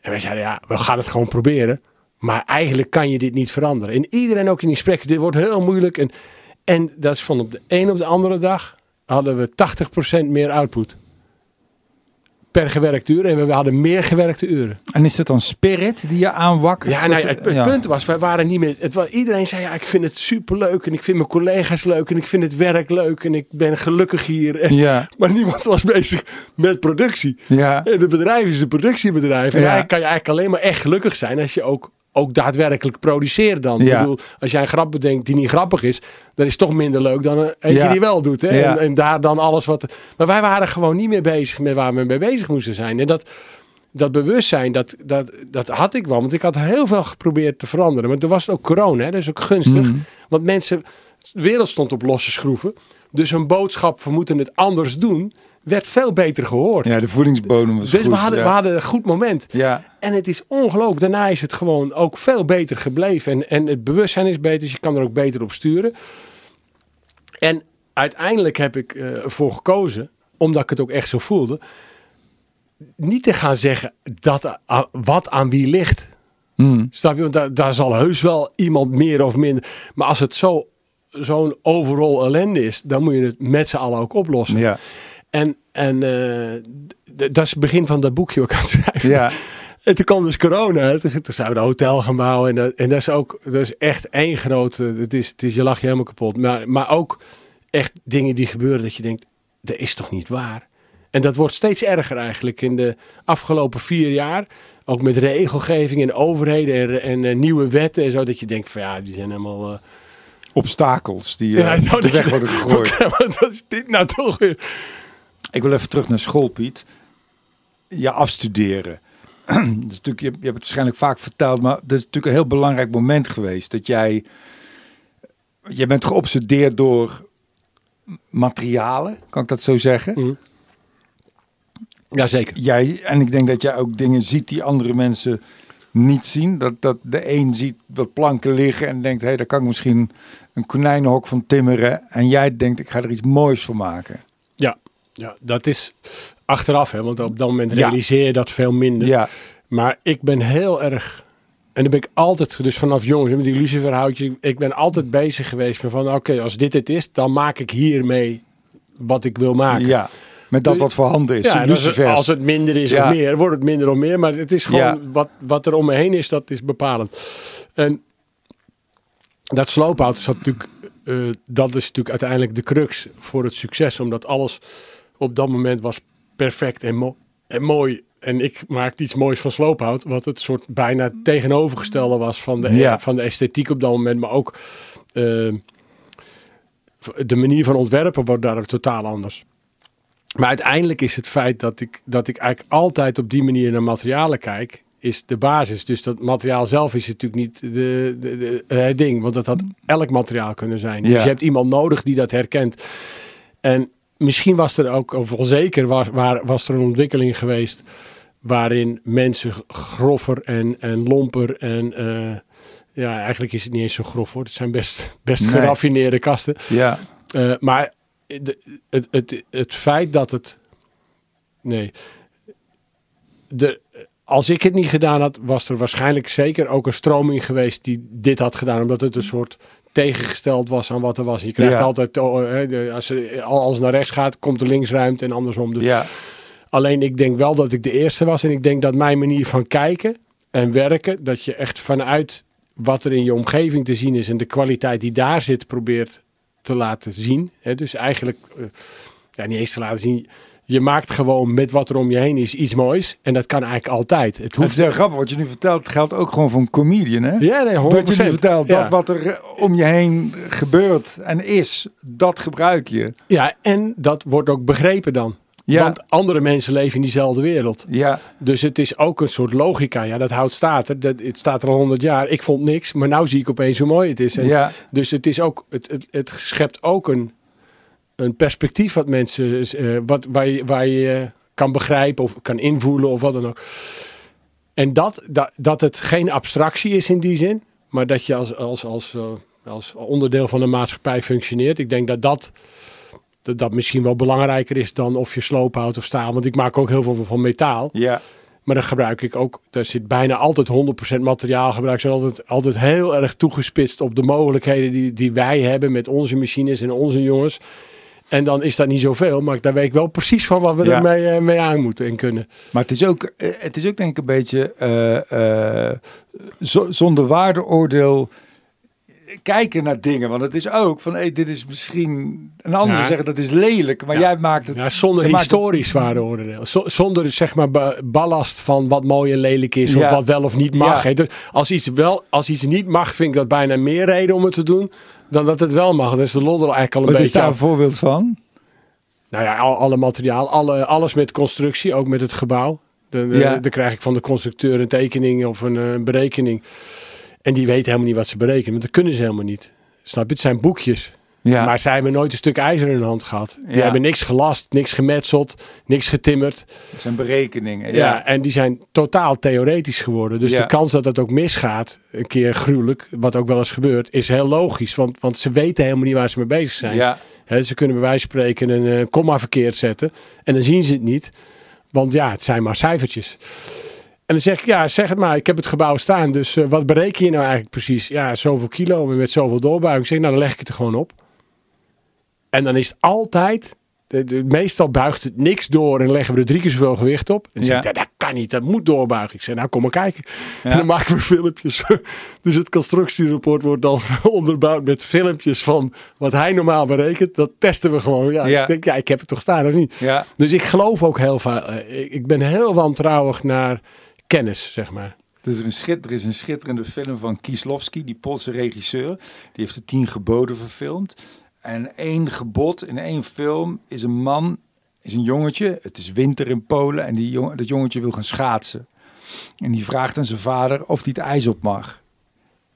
En wij zeiden, ja, we gaan het gewoon proberen. Maar eigenlijk kan je dit niet veranderen. En iedereen ook in die gesprekken, dit wordt heel moeilijk. En, en dat is van op de een op de andere dag hadden we 80% meer output. Per gewerkte uur. En we hadden meer gewerkte uren. En is dat dan spirit die je aanwakkert? Ja, nou, het, het ja. punt was, wij waren niet meer. Het was, iedereen zei, ja, ik vind het superleuk. En ik vind mijn collega's leuk. En ik vind het werk leuk. En ik ben gelukkig hier. En, Ja, Maar niemand was bezig met productie. ja, En het bedrijf is een productiebedrijf. En Ja. kan je eigenlijk alleen maar echt gelukkig zijn als je ook, ook daadwerkelijk produceert dan. Ja. Ik bedoel, als jij een grap bedenkt die niet grappig is, dan is toch minder leuk dan een eentje Ja. die wel doet. Hè? Ja. En, en daar dan alles wat... Maar wij waren gewoon niet meer bezig met waar we mee bezig moesten zijn. En dat, dat bewustzijn, dat, dat, dat had ik wel. Want ik had heel veel geprobeerd te veranderen. Maar toen was het ook corona, hè? dat is ook gunstig. Mhm. Want mensen, de wereld stond op losse schroeven. Dus een boodschap, we moeten het anders doen, werd veel beter gehoord. ja, de voedingsbodem was Dus goed. we hadden, ja. we hadden een goed moment. ja. En het is ongelooflijk. Daarna is het gewoon ook veel beter gebleven. En, en het bewustzijn is beter, dus je kan er ook beter op sturen. En uiteindelijk heb ik eh, ervoor gekozen, omdat ik het ook echt zo voelde, niet te gaan zeggen dat, a- wat aan wie ligt. Hmm. Snap je? Want daar, daar zal heus wel iemand meer of minder. Maar als het zo, zo'n overall ellende is, dan moet je het met z'n allen ook oplossen. ja, En, en eh, dat is het begin van dat boekje ook aan het schrijven. ja, En toen kwam dus corona. Toen, toen zijn we een hotel gaan bouwen. En, dat- en dat is ook dat is echt één grote... Het is, het is, je lacht je helemaal kapot. Maar, maar ook echt dingen die gebeuren dat je denkt... Dat is toch niet waar? En dat wordt steeds erger eigenlijk in de afgelopen vier jaar. Ook met regelgeving en overheden en, en nieuwe wetten en zo. Dat je denkt van ja, die zijn helemaal... eh, obstakels die Ja, eh, nou, de dat weg worden gegooid. Oké, wat is dit nou toch weer? Ik wil even terug naar school, Piet. Ja, afstuderen. dat is natuurlijk, je, je hebt het waarschijnlijk vaak verteld, maar dat is natuurlijk een heel belangrijk moment geweest. Dat jij, je bent geobsedeerd door materialen, kan ik dat zo zeggen? Mhm. Jazeker. Jij, en ik denk dat jij ook dingen ziet die andere mensen niet zien. Dat, dat de een ziet wat planken liggen en denkt, hé, hey, daar kan ik misschien een konijnenhok van timmeren. En jij denkt, ik ga er iets moois van maken. Ja, ja dat is achteraf, hè, want op dat moment realiseer je dat veel minder. Ja. Maar ik ben heel erg, en dan ben ik altijd, dus vanaf jongens, met die luciferhoutje, ik ben altijd bezig geweest met van, oké, als dit het is, dan maak ik hiermee wat ik wil maken. Ja. Met dat wat voorhanden is. Ja, als het, als het minder is of meer, wordt het minder of meer. Maar het is gewoon wat, wat er om me heen is, dat is bepalend. En dat sloophout is natuurlijk, uh, dat is natuurlijk uiteindelijk de crux voor het succes. Omdat alles op dat moment was perfect en, en mooi. En ik maakte iets moois van sloophout. Wat het soort bijna tegenovergestelde was van de, van de esthetiek op dat moment. Maar ook uh, de manier van ontwerpen wordt daar totaal anders. Maar uiteindelijk is het feit dat ik, dat ik eigenlijk altijd op die manier naar materialen kijk, is de basis. Dus dat materiaal zelf is natuurlijk niet de, de, de het ding, want dat had elk materiaal kunnen zijn. Dus je hebt iemand nodig die dat herkent. En misschien was er ook, of wel zeker was, waar, was er een ontwikkeling geweest waarin mensen groffer en, en lomper en uh, ja, eigenlijk is het niet eens zo grof hoor. Het zijn best, best geraffineerde kasten. Ja. Uh, maar de, het, het, het feit dat het. Nee. De, als ik het niet gedaan had, was er waarschijnlijk zeker ook een stroming geweest die dit had gedaan. Omdat het een soort tegengesteld was aan wat er was. Je krijgt altijd, oh, als als naar rechts gaat, komt er linksruimte en andersom. Dus ja. Alleen ik denk wel dat ik de eerste was. En ik denk dat mijn manier van kijken en werken, dat je echt vanuit wat er in je omgeving te zien is en de kwaliteit die daar zit, probeert te laten zien. Hè? Dus eigenlijk, uh, ja, niet eens te laten zien. Je maakt gewoon met wat er om je heen is iets moois. En dat kan eigenlijk altijd. Het, hoeft... het is heel grappig wat je nu vertelt. geldt ook gewoon voor een comedian. Hè? Ja, nee, 100%. Wat je nu vertelt, dat wat er om je heen gebeurt en is, dat gebruik je. Ja, en dat wordt ook begrepen dan. Ja. Want andere mensen leven in diezelfde wereld. Ja. Dus het is ook een soort logica. Ja, dat hout staat er. Dat, het staat er al honderd jaar. Ik vond niks, maar nou zie ik opeens hoe mooi het is. En ja. Dus het, is ook, het, het, het schept ook een, een perspectief wat mensen, uh, wat, waar, je, waar je kan begrijpen of kan invoelen of wat dan ook. En dat, dat, dat het geen abstractie is in die zin, maar dat je als, als, als, uh, als onderdeel van de maatschappij functioneert. Ik denk dat dat dat dat misschien wel belangrijker is dan of je sloophout of staal. Want ik maak ook heel veel van metaal. Ja. Maar dan gebruik ik ook, daar zit bijna altijd 100% materiaal. Gebruik ze altijd, altijd heel erg toegespitst op de mogelijkheden die, die wij hebben met onze machines en onze jongens. En dan is dat niet zoveel, maar daar weet ik wel precies van wat we ja. ermee uh, mee aan moeten en kunnen. Maar het is ook, uh, het is ook denk ik een beetje uh, zonder waardeoordeel kijken naar dingen. Want het is ook van, hey, dit is misschien... Een ander ja. zeggen dat is lelijk, maar ja. jij maakt het... Ja, zonder historisch het... waarde oordeel. zonder zeg maar ballast van wat mooi en lelijk is of wat wel of niet mag. Dus als, iets wel, als iets niet mag, vind ik dat bijna meer reden om het te doen dan dat het wel mag. Dus de lol er eigenlijk al een wat beetje is daar een voorbeeld van? Nou ja, al, alle materiaal, alle, alles met constructie, ook met het gebouw. Dan, dan krijg ik van de constructeur een tekening of een, een berekening. En die weten helemaal niet wat ze berekenen, want dat kunnen ze helemaal niet. Snap je? Het zijn boekjes. Ja. Maar zij hebben nooit een stuk ijzer in hun hand gehad. Die hebben niks gelast, niks gemetseld, niks getimmerd. Dat zijn berekeningen. Ja. ja, en die zijn totaal theoretisch geworden. Dus de kans dat het ook misgaat, een keer gruwelijk, wat ook wel eens gebeurt, is heel logisch. Want, want ze weten helemaal niet waar ze mee bezig zijn. Ja. He, ze kunnen bij wijze van spreken een uh, komma verkeerd zetten. En dan zien ze het niet. Want ja, het zijn maar cijfertjes. En dan zeg ik, ja, zeg het maar, ik heb het gebouw staan, dus uh, wat bereken je nou eigenlijk precies? Ja, zoveel kilo met zoveel doorbuiging. Ik zeg, nou, dan leg ik het er gewoon op. En dan is het altijd, de, de, meestal buigt het niks door en leggen we er drie keer zoveel gewicht op. En dan ja. zeg ik, ja, dat kan niet, dat moet doorbuigen. Ik zeg, nou, kom maar kijken. Ja. En dan maken we filmpjes. dus het constructierapport wordt dan onderbouwd met filmpjes van wat hij normaal berekent. Dat testen we gewoon. Ja, ja. Ik denk, ja, ik heb het toch staan of niet? Ja. Dus ik geloof ook heel vaak, ik, ik ben heel wantrouwig naar kennis, zeg maar. Er is, een er is een schitterende film van Kieslowski, die Poolse regisseur. Die heeft de tien geboden verfilmd. En één gebod in één film is een man, is een jongetje. Het is winter in Polen en die dat jongetje wil gaan schaatsen. En die vraagt aan zijn vader of hij het ijs op mag.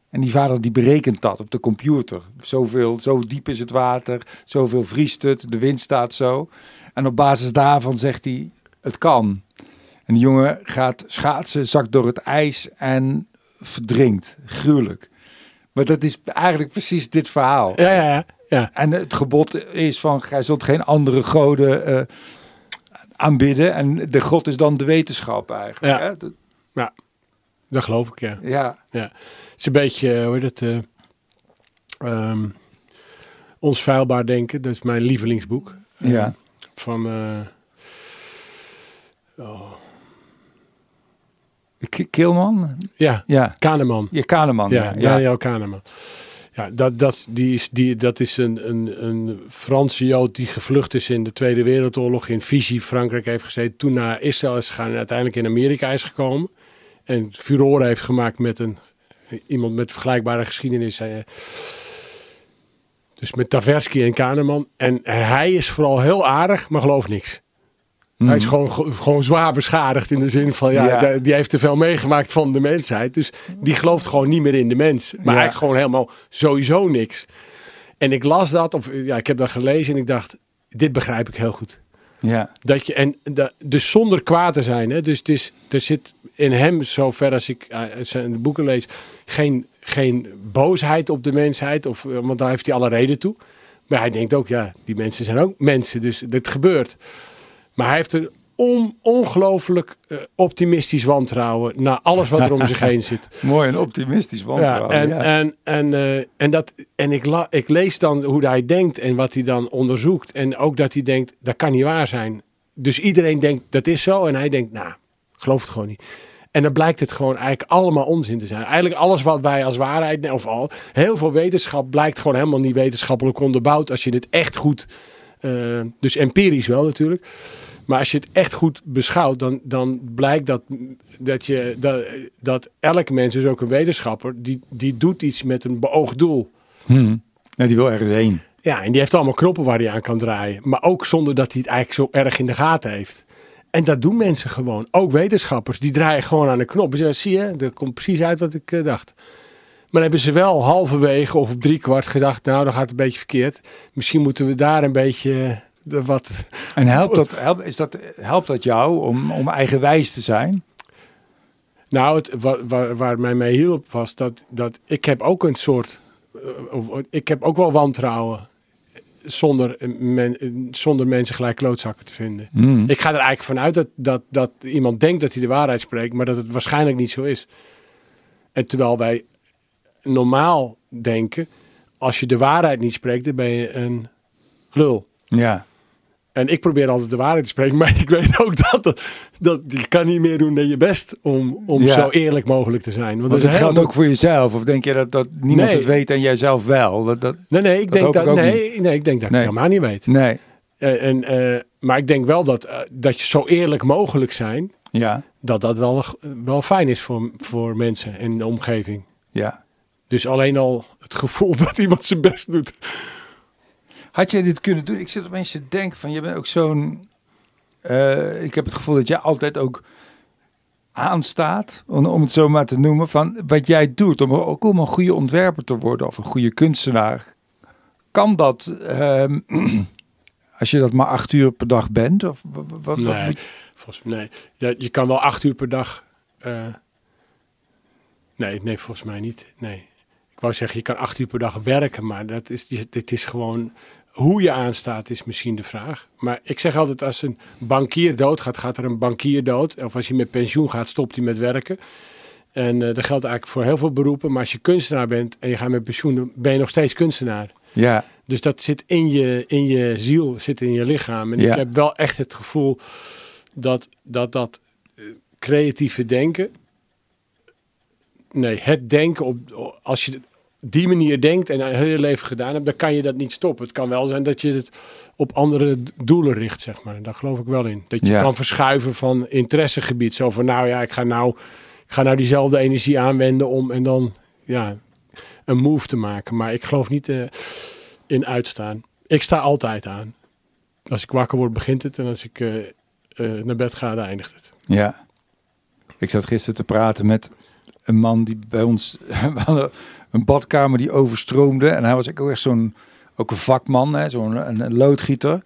En die vader die berekent dat op de computer. Zoveel, zo diep is het water, zoveel vriest het, de wind staat zo. En op basis daarvan zegt hij, het kan. En die jongen gaat schaatsen, zakt door het ijs en verdrinkt. Gruwelijk. Maar dat is eigenlijk precies dit verhaal. Ja, ja, ja. ja. En het gebod is van, gij zult geen andere goden eh, aanbidden. En de god is dan de wetenschap eigenlijk. Ja. Hè? Dat- Dat geloof ik, ja. ja. Het is een beetje, eh, hoe heet het, ehm, Ons Veilbaar Denken. Dat is mijn lievelingsboek. Ja. Van, oh, K- Kilman? ja, Ja. Kahneman. Je Kahneman. Ja, Ja. ja. Daniel Kahneman. Ja, dat, dat, die is, die, dat is een, een, een Franse Jood die gevlucht is in de Tweede Wereldoorlog. In Vichy, Frankrijk heeft gezeten. Toen naar Israël is gegaan en uiteindelijk in Amerika is gekomen. En furore heeft gemaakt met een, iemand met vergelijkbare geschiedenis. eh, dus met Taversky en Kahneman. En hij is vooral heel aardig, maar gelooft niks. Hij is gewoon, gewoon zwaar beschadigd in de zin van, ja, die heeft te veel meegemaakt van de mensheid. Dus die gelooft gewoon niet meer in de mens. Maar Ja. eigenlijk gewoon helemaal sowieso niks. En ik las dat, of ja, ik heb dat gelezen en ik dacht, dit begrijp ik heel goed. Ja. Dat je, en dus zonder kwaad te zijn. Hè? Dus het is, er zit in hem, zover als ik eh, zijn boeken lees, geen, geen boosheid op de mensheid. Of, eh, want daar heeft hij alle reden toe. Maar hij denkt ook, ja, die mensen zijn ook mensen. Dus dit gebeurt. Maar hij heeft een on, ongelooflijk eh, optimistisch wantrouwen naar alles wat er om zich heen zit. Mooi en optimistisch Ja, wantrouwen. en, ja. en, en, eh, en, dat, en ik, la, ik lees dan hoe hij denkt en wat hij dan onderzoekt. En ook dat hij denkt, dat kan niet waar zijn. Dus iedereen denkt, dat is zo. En hij denkt, nou, geloof het gewoon niet. En dan blijkt het gewoon eigenlijk allemaal onzin te zijn. Eigenlijk alles wat wij als waarheid, of al, heel veel wetenschap blijkt gewoon helemaal niet wetenschappelijk onderbouwd. Als je het echt goed, eh, dus empirisch wel natuurlijk. Maar als je het echt goed beschouwt, dan, dan blijkt dat, dat, je, dat, dat elk mens, dus ook een wetenschapper, die, die doet iets met een beoogd doel. Hm. Ja, die wil ergens heen. Ja, en die heeft allemaal knoppen waar hij aan kan draaien. Maar ook zonder dat hij het eigenlijk zo erg in de gaten heeft. En dat doen mensen gewoon. Ook wetenschappers, die draaien gewoon aan de knop. Zeggen, zie je, dat komt precies uit wat ik eh, dacht. Maar hebben ze wel halverwege of op driekwart gedacht, nou, dan gaat het een beetje verkeerd. Misschien moeten we daar een beetje eh, de wat... En helpt dat, helpt, is dat, helpt dat jou om, om eigenwijs te zijn? Nou, het, wa- waar, waar mij mee hielp was dat, dat ik heb ook een soort... eh, ik heb ook wel wantrouwen zonder, eh, men, zonder mensen gelijk klootzakken te vinden. Hm. Ik ga er eigenlijk vanuit dat, dat, dat iemand denkt dat hij de waarheid spreekt, maar dat het waarschijnlijk niet zo is. En terwijl wij normaal denken, als je de waarheid niet spreekt, dan ben je een lul. Ja. En ik probeer altijd de waarheid te spreken, maar ik weet ook dat, dat, dat je kan niet meer doen dan je best om, om Ja. zo eerlijk mogelijk te zijn. Want, Want dat het is geldt ook voor jezelf. Of denk je dat, dat niemand Nee. het weet en jij zelf wel? Dat, dat, Nee, nee, ik dat denk dat, ik nee, nee, ik denk dat ik het helemaal niet weet. nee. En, en, eh, maar ik denk wel dat, eh, dat je zo eerlijk mogelijk zijn, Ja. dat dat wel, wel fijn is voor, voor mensen en de omgeving. Ja. Dus alleen al het gevoel dat iemand zijn best doet. Had jij dit kunnen doen? Ik zit opeens te denken van, je bent ook zo'n... eh, ik heb het gevoel dat jij altijd ook aanstaat, om, om het zo maar te noemen, van wat jij doet. Om ook om een goede ontwerper te worden of een goede kunstenaar. Kan dat ehm, als je dat maar acht uur per dag bent? Of wat, Nee, nee. Ja, je kan wel acht uur per dag. eh, nee, nee, volgens mij niet. Nee. Wou zeggen, je kan acht uur per dag werken, maar dat is, dit is gewoon. Hoe je aanstaat is misschien de vraag. Maar ik zeg altijd, als een bankier doodgaat, gaat er een bankier dood. Of als hij met pensioen gaat, stopt hij met werken. En eh, dat geldt eigenlijk voor heel veel beroepen. Maar als je kunstenaar bent en je gaat met pensioen, dan ben je nog steeds kunstenaar. Ja, Dus dat zit in je, in je ziel, zit in je lichaam. En Ja. ik heb wel echt het gevoel dat dat, dat eh, creatieve denken. Nee, het denken op. Als je die manier denkt en een heel je leven gedaan hebt, dan kan je dat niet stoppen. Het kan wel zijn dat je het op andere doelen richt, zeg maar. Daar geloof ik wel in. Dat je Ja. kan verschuiven van interessegebied. Zo van, nou ja, ik ga nou, ik ga nou diezelfde energie aanwenden om en dan ja, een move te maken. Maar ik geloof niet eh, in uitstaan. Ik sta altijd aan. Als ik wakker word, begint het. En als ik eh, eh, naar bed ga, dan eindigt het. ja. Ik zat gisteren te praten met een man die bij ons... Een badkamer die overstroomde. En hij was ook echt zo'n... Ook een vakman, zo'n een, loodgieter.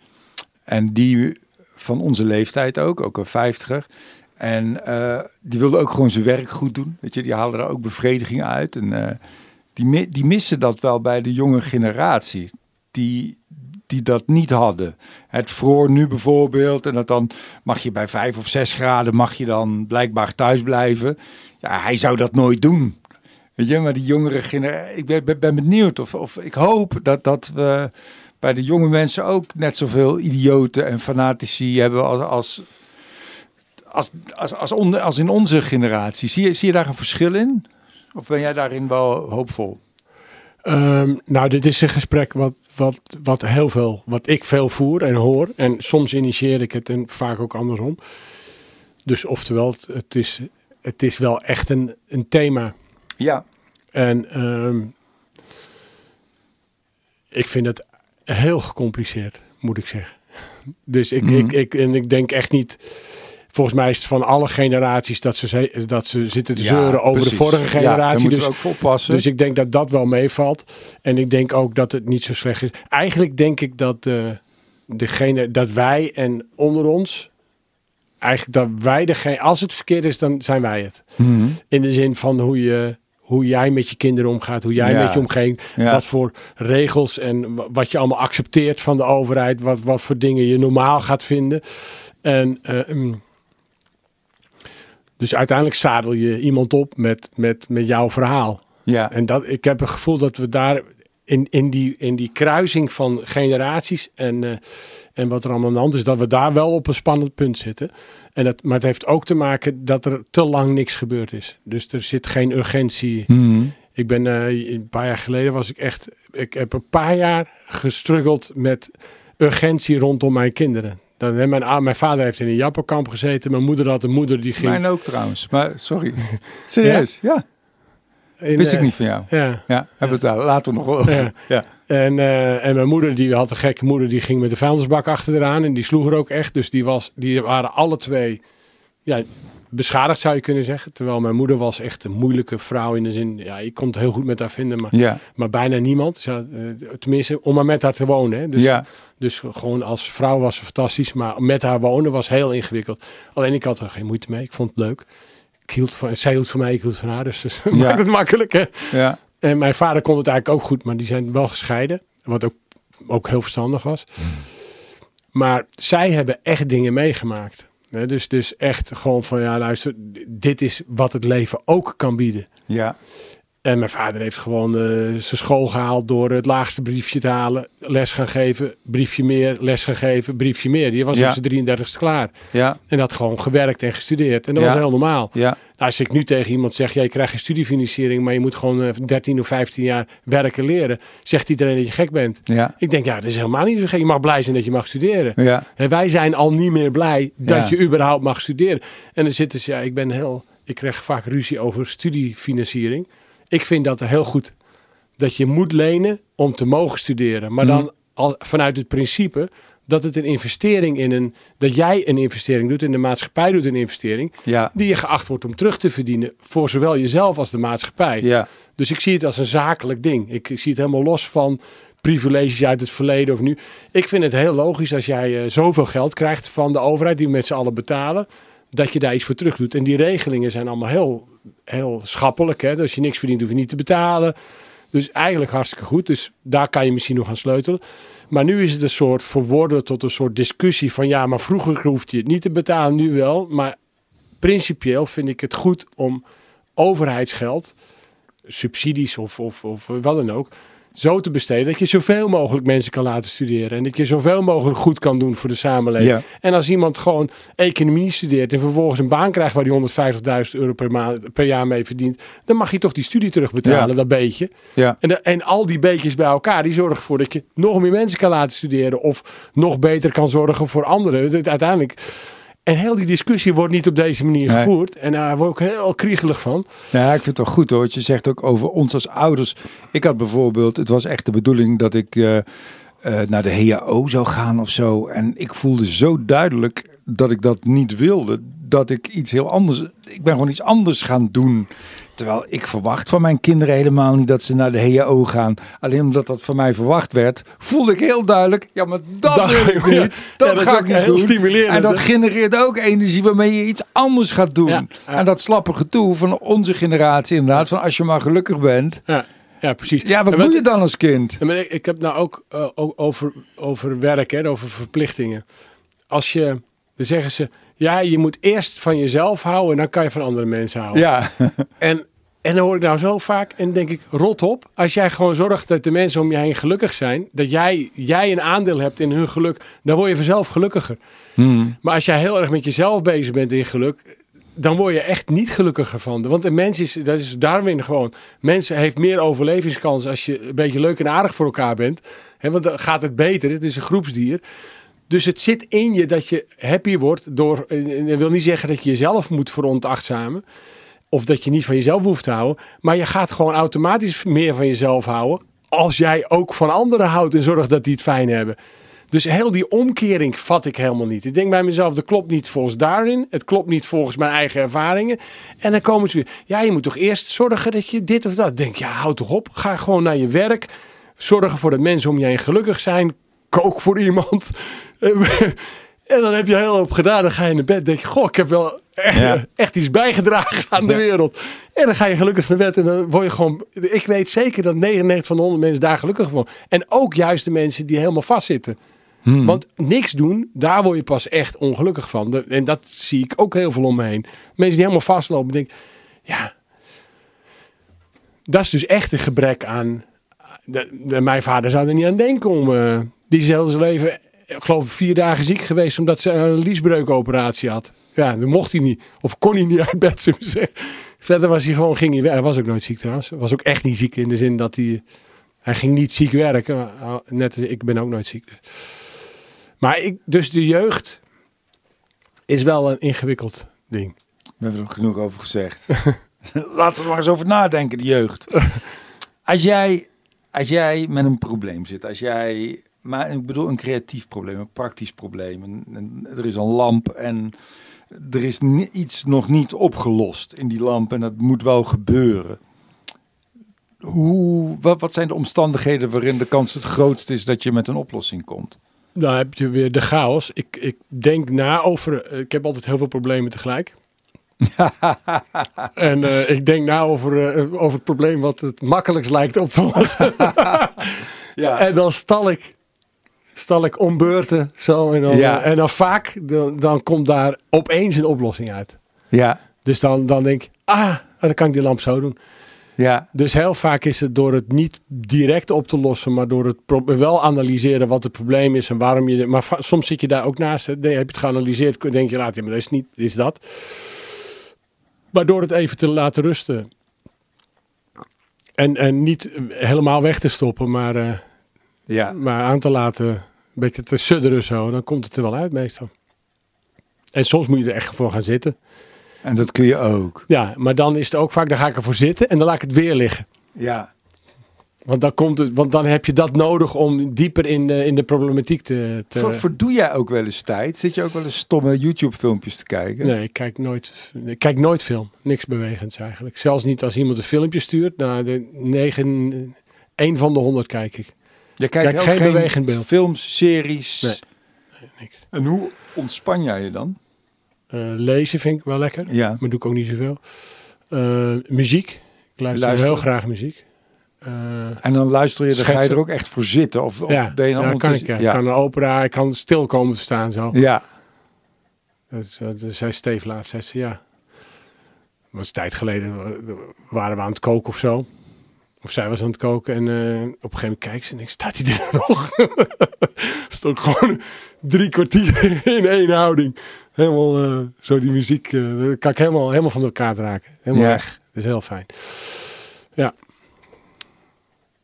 En die van onze leeftijd ook, ook een vijftiger. En eh, die wilde ook gewoon zijn werk goed doen. Weet je, die haalde er ook bevrediging uit. En uh, die, die missen dat wel bij de jonge generatie. Die, die dat niet hadden. Het vroor nu bijvoorbeeld. En dat dan mag je bij vijf of zes graden mag je dan blijkbaar thuis blijven. Hij zou dat nooit doen. Weet je, maar die jongere generatie. Ik ben, ben, ben benieuwd of, of ik hoop dat, dat we bij de jonge mensen ook net zoveel idioten en fanatici hebben als, als, als, als in onze generatie. Zie je, zie je daar een verschil in? Of ben jij daarin wel hoopvol? Um, nou, dit is een gesprek wat, wat, wat heel veel, wat ik veel voer en hoor. En soms initieer ik het en vaak ook andersom. Dus oftewel, het is, het is wel echt een, een thema. Ja. En um, ik vind het heel gecompliceerd, moet ik zeggen. Dus ik, ik, ik, en ik denk echt niet. Volgens mij is het van alle generaties dat ze, dat ze zitten te zeuren over de vorige generatie. Ja, dus, ook volpassen. dus ik denk dat dat wel meevalt. En ik denk ook dat het niet zo slecht is. Eigenlijk denk ik dat, de, degene, dat wij en onder ons. Eigenlijk dat wij degene. Als het verkeerd is, dan zijn wij het. Mm. In de zin van hoe je hoe jij met je kinderen omgaat, hoe jij met je omgeving, ja. wat voor regels en wat je allemaal accepteert van de overheid, wat, wat voor dingen je normaal gaat vinden. En uh, dus uiteindelijk zadel je iemand op met, met, met jouw verhaal. Ja. En dat, ik heb het gevoel dat we daar in, in, die, in die kruising van generaties en, uh, en wat er allemaal aan de hand is, dat we daar wel op een spannend punt zitten. En dat, maar het heeft ook te maken dat er te lang niks gebeurd is. Dus er zit geen urgentie. Mm. Ik ben uh, een paar jaar geleden was ik echt, ik heb een paar jaar gestruggeld met urgentie rondom mijn kinderen. Dan, hè, mijn, mijn vader heeft in een jappenkamp gezeten. Mijn moeder had een moeder die ging... Mijn ook trouwens. Maar sorry. Serieus, ja. ja. Wist ik niet van jou. Ja. ja hebben we het daar later nog over. Ja. ja. En, uh, en mijn moeder, die had een gekke moeder, die ging met de vuilnisbak achteraan. En die sloeg er ook echt. Dus die, was, die waren alle twee ja, beschadigd, zou je kunnen zeggen. Terwijl mijn moeder was echt een moeilijke vrouw in de zin... Ja, ik kon het heel goed met haar vinden, maar, ja. maar bijna niemand. uh, tenminste, om maar met haar te wonen. Hè. Dus, ja. dus gewoon als vrouw was ze fantastisch. Maar met haar wonen was heel ingewikkeld. Alleen ik had er geen moeite mee. Ik vond het leuk. Ik hield van, zij hield van mij, ik hield van haar. Dus, dus Ja. maakt het makkelijk, hè. Ja. En mijn vader kon het eigenlijk ook goed, maar die zijn wel gescheiden. Wat ook, ook heel verstandig was. Maar zij hebben echt dingen meegemaakt. Hè, dus, dus echt gewoon van, ja luister, dit is wat het leven ook kan bieden. Ja. En mijn vader heeft gewoon uh, zijn school gehaald door het laagste briefje te halen. Les gaan geven, briefje meer, les gaan geven, briefje meer. Die was Ja. op zijn 33ste klaar. Ja. En had gewoon gewerkt en gestudeerd. En dat Ja. was heel normaal. Ja. Nou, als ik nu tegen iemand zeg, ja, je krijgt geen studiefinanciering, maar je moet gewoon eh, 13 of 15 jaar werken leren, zegt iedereen dat je gek bent. Ja. Ik denk, ja, dat is helemaal niet zo gek. Je mag blij zijn dat je mag studeren. Ja. En wij zijn al niet meer blij dat je überhaupt mag studeren. En dan zitten ze, ja, ik ben heel, ik krijg vaak ruzie over studiefinanciering. Ik vind dat heel goed. Dat je moet lenen om te mogen studeren. Maar dan al vanuit het principe dat het een investering in een, dat jij een investering doet en de maatschappij doet een investering, Ja. die je geacht wordt om terug te verdienen voor zowel jezelf als de maatschappij. Ja. Dus ik zie het als een zakelijk ding. Ik zie het helemaal los van privileges uit het verleden of nu. Ik vind het heel logisch als jij eh, zoveel geld krijgt van de overheid, die we met z'n allen betalen, dat je daar iets voor terug doet. En die regelingen zijn allemaal heel, heel schappelijk. Hè? Als je niks verdient, hoef je niet te betalen. Dus eigenlijk hartstikke goed. Dus daar kan je misschien nog aan sleutelen. Maar nu is het een soort verworden tot een soort discussie van ja, maar vroeger hoefde je het niet te betalen, nu wel. Maar principieel vind ik het goed om overheidsgeld, subsidies of, of, of wat dan ook, zo te besteden dat je zoveel mogelijk mensen kan laten studeren. En dat je zoveel mogelijk goed kan doen voor de samenleving. Ja. En als iemand gewoon economie studeert en vervolgens een baan krijgt waar hij 150.000 euro per, maand, per jaar mee verdient, dan mag je toch die studie terugbetalen, Ja. dat beetje. Ja. En, de- en al die beetjes bij elkaar, die zorgen ervoor dat je nog meer mensen kan laten studeren. Of nog beter kan zorgen voor anderen. Uiteindelijk. En heel die discussie wordt niet op deze manier Nee. gevoerd. En daar word ik heel kriegelig van. Ja, ik vind het toch goed hoor. Je zegt ook over ons als ouders. Ik had bijvoorbeeld, het was echt de bedoeling dat ik eh, eh, naar de HAO zou gaan of zo. En ik voelde zo duidelijk dat ik dat niet wilde. Dat ik iets heel anders. Ik, ben gewoon iets anders gaan doen. Terwijl ik verwacht van mijn kinderen helemaal niet dat ze naar de HEO gaan. Alleen omdat dat van mij verwacht werd, voelde ik heel duidelijk, ja, maar dat, Dat- wil ik ja. niet. Ja, Dat ga ik niet heel doen. stimulerend, En dat hè? genereert ook energie waarmee je iets anders gaat doen. Ja. En dat slappige toe van onze generatie inderdaad, van als je maar gelukkig bent. Ja, ja precies. Ja, wat En moet je dan als kind? Ik, ik heb nou ook eh, over, over werk, hè, over verplichtingen. Als je, dan zeggen ze, ja, je moet eerst van jezelf houden en dan kan je van andere mensen houden. Ja, En, en dan hoor ik nou zo vaak en denk ik, rot op. Als jij gewoon zorgt dat de mensen om je heen gelukkig zijn, dat jij, jij een aandeel hebt in hun geluk, dan word je vanzelf gelukkiger. Maar als jij heel erg met jezelf bezig bent in geluk, dan word je echt niet gelukkiger van. Want een mens is, dat is Darwin gewoon. Mensen heeft meer overlevingskans als je een beetje leuk en aardig voor elkaar bent. Want dan gaat het beter. Het is een groepsdier. Dus het zit in je dat je happy wordt door. Dat wil niet zeggen dat je jezelf moet veronachtzamen. Of dat je niet van jezelf hoeft te houden. Maar je gaat gewoon automatisch meer van jezelf houden. Als jij ook van anderen houdt en zorgt dat die het fijn hebben. Dus heel die omkering vat ik helemaal niet. Ik denk bij mezelf, dat klopt niet volgens daarin. Het klopt niet volgens mijn eigen ervaringen. En dan komen ze weer. Ja, je moet toch eerst zorgen dat je dit of dat. Denk, ja, houd toch op. Ga gewoon naar je werk. Zorg ervoor dat mensen om je heen gelukkig zijn. Kook voor iemand. En dan heb je heel hoop gedaan. Dan ga je naar bed. denk je, goh, ik heb wel echt, Ja. echt iets bijgedragen aan de Ja. wereld. En dan ga je gelukkig naar bed. En dan word je gewoon... Ik weet zeker dat 99 van de 100 mensen daar gelukkig van. En ook juist de mensen die helemaal vastzitten. Want niks doen, daar word je pas echt ongelukkig van. De- en dat zie ik ook heel veel om me heen. Mensen die helemaal vastlopen, denk ja, dat is dus echt een gebrek aan. De, de- mijn vader zou er niet aan denken om. eh, die is heel zijn leven, ik geloof vier dagen ziek geweest omdat ze een liesbreukoperatie had. Ja, dan mocht hij niet. Of kon hij niet uit bed, we zeggen. Verder was hij gewoon, ging hij weg. Hij was ook nooit ziek trouwens. Hij was ook echt niet ziek in de zin dat hij... Hij ging niet ziek werken. Net ik ben ook nooit ziek. Dus. Maar ik, dus de jeugd is wel een ingewikkeld ding. We hebben er genoeg over gezegd. Laten we maar eens over nadenken, de jeugd. Als jij, als jij met een probleem zit, als jij, maar ik bedoel een creatief probleem, een praktisch probleem, en, en er is een lamp en er is iets nog niet opgelost in die lamp en dat moet wel gebeuren. Hoe, wat, wat zijn de omstandigheden waarin de kans het grootst is dat je met een oplossing komt? Dan heb je weer de chaos. Ik, ik denk na over... Ik heb altijd heel veel problemen tegelijk. en eh, ik denk na over, eh, over het probleem wat het makkelijkst lijkt op te lossen. Ja, En dan stal ik, stal ik om beurten zo. En dan, Ja. eh, en dan vaak, dan, dan komt daar opeens een oplossing uit. ja, Dus dan, dan denk ik, ah, dan kan ik die lamp zo doen. ja, Dus heel vaak is het door het niet direct op te lossen, maar door het wel analyseren wat het probleem is en waarom je. Maar soms zit je daar ook naast. Hè. Nee, heb je het geanalyseerd, denk je later, ja, maar dat is niet, is dat. Maar door het even te laten rusten. En, en niet eh, helemaal weg te stoppen, maar, eh, ja. maar aan te laten, een beetje te sudderen zo, dan komt het er wel uit meestal. En soms moet je er echt voor gaan zitten. En dat kun je ook. Ja, maar dan is het ook vaak, dan ga ik ervoor zitten en dan laat ik het weer liggen. Ja, Want dan, komt het, want dan heb je dat nodig om dieper in de, in de problematiek te. te Ver- Verdoe jij ook wel eens tijd? Zit je ook wel eens stomme YouTube-filmpjes te kijken? nee, ik kijk nooit, ik kijk nooit film. Niks bewegends eigenlijk. Zelfs niet als iemand een filmpje stuurt. Nou, de negen, één van de honderd kijk ik. Je kijkt Kijk, geen geen bewegend beeld. films, series. Nee. Niks. En hoe ontspan jij je dan? Eh, lezen vind ik wel lekker, Ja. maar doe ik ook niet zoveel. Eh, muziek. Ik luister heel graag muziek. Eh, En dan luister je, dan ga je er ook echt voor zitten? Of, of ja, ben je dan ja, kan ik. ondertussen- Ja. Ik kan een opera, ik kan stil komen te staan zo. ja. Dat, zei Steve laatst, zei ze, ja. Dat was een tijd geleden, waren we aan het koken of zo. Of zij was aan het koken en eh, op een gegeven moment kijkt ze en denkt, staat hij er nog? Stond gewoon drie kwartier in één houding. Helemaal eh, zo die muziek, dat kan ik helemaal, helemaal van elkaar raken. Helemaal Ja. weg. Dat is heel fijn. Ja.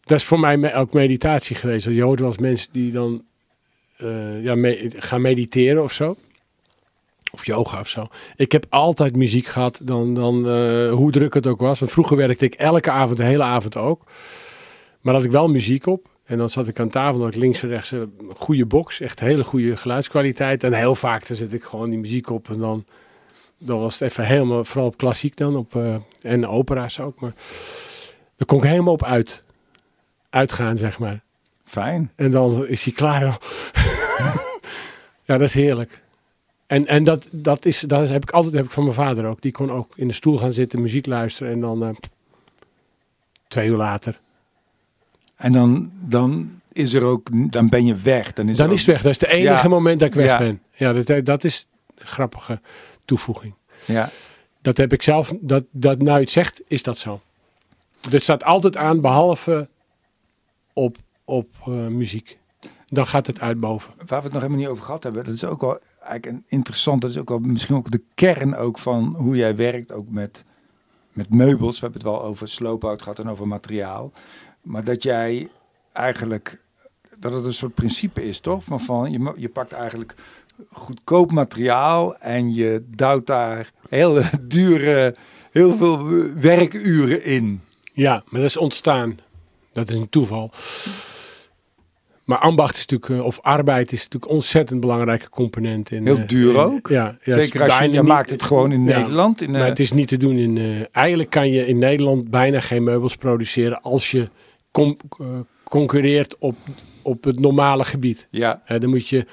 Dat is voor mij me- ook meditatie geweest. Je hoort wel eens mensen die dan ja, me- gaan mediteren of zo. Of yoga of zo. Ik heb altijd muziek gehad, dan, dan eh, hoe druk het ook was. Want vroeger werkte ik elke avond, de hele avond ook. Maar had ik wel muziek op. En dan zat ik aan tafel, dan had ik links en rechts een goede box. Echt hele goede geluidskwaliteit. En heel vaak dan zet ik gewoon die muziek op. En dan dan was het even helemaal, vooral op klassiek dan, op, eh, en opera's ook. Maar daar kon ik helemaal op uit, uitgaan, zeg maar. Fijn. En dan is hij klaar. ja, dat is heerlijk. En, en dat, dat, is, dat heb ik altijd heb ik van mijn vader ook. Die kon ook in de stoel gaan zitten, muziek luisteren en dan eh, twee uur later. En dan, dan is er ook, dan ben je weg. Dan is, Dan is het weg. Dat is de enige Ja. moment dat ik weg Ja. ben. Ja, dat, dat is een grappige toevoeging. Ja, Dat heb ik zelf, dat, dat nou het zegt, is dat zo. Het staat altijd aan, behalve op, op eh, muziek. Dan gaat het uit boven. waar we het nog helemaal niet over gehad hebben, dat is ook wel eigenlijk een interessant, dat is ook wel misschien ook de kern ook van hoe jij werkt, ook met, met meubels. We hebben het wel over sloophout gehad en over materiaal. Maar dat jij eigenlijk, dat het een soort principe is, toch? Van, van je, je pakt eigenlijk goedkoop materiaal en je duwt daar heel dure, heel veel werkuren in. Ja, maar dat is ontstaan. Dat is een toeval. Maar ambacht is natuurlijk, eh, of arbeid is natuurlijk een ontzettend belangrijke component. In, Heel eh, duur in- ook. Ja, ja, Zeker als je, maakt het gewoon in Ja, Nederland. In, Maar eh, het is niet te doen in. eigenlijk kan je in Nederland bijna geen meubels produceren als je com- concurreert op, op het normale gebied. ja, Eh, dan moet je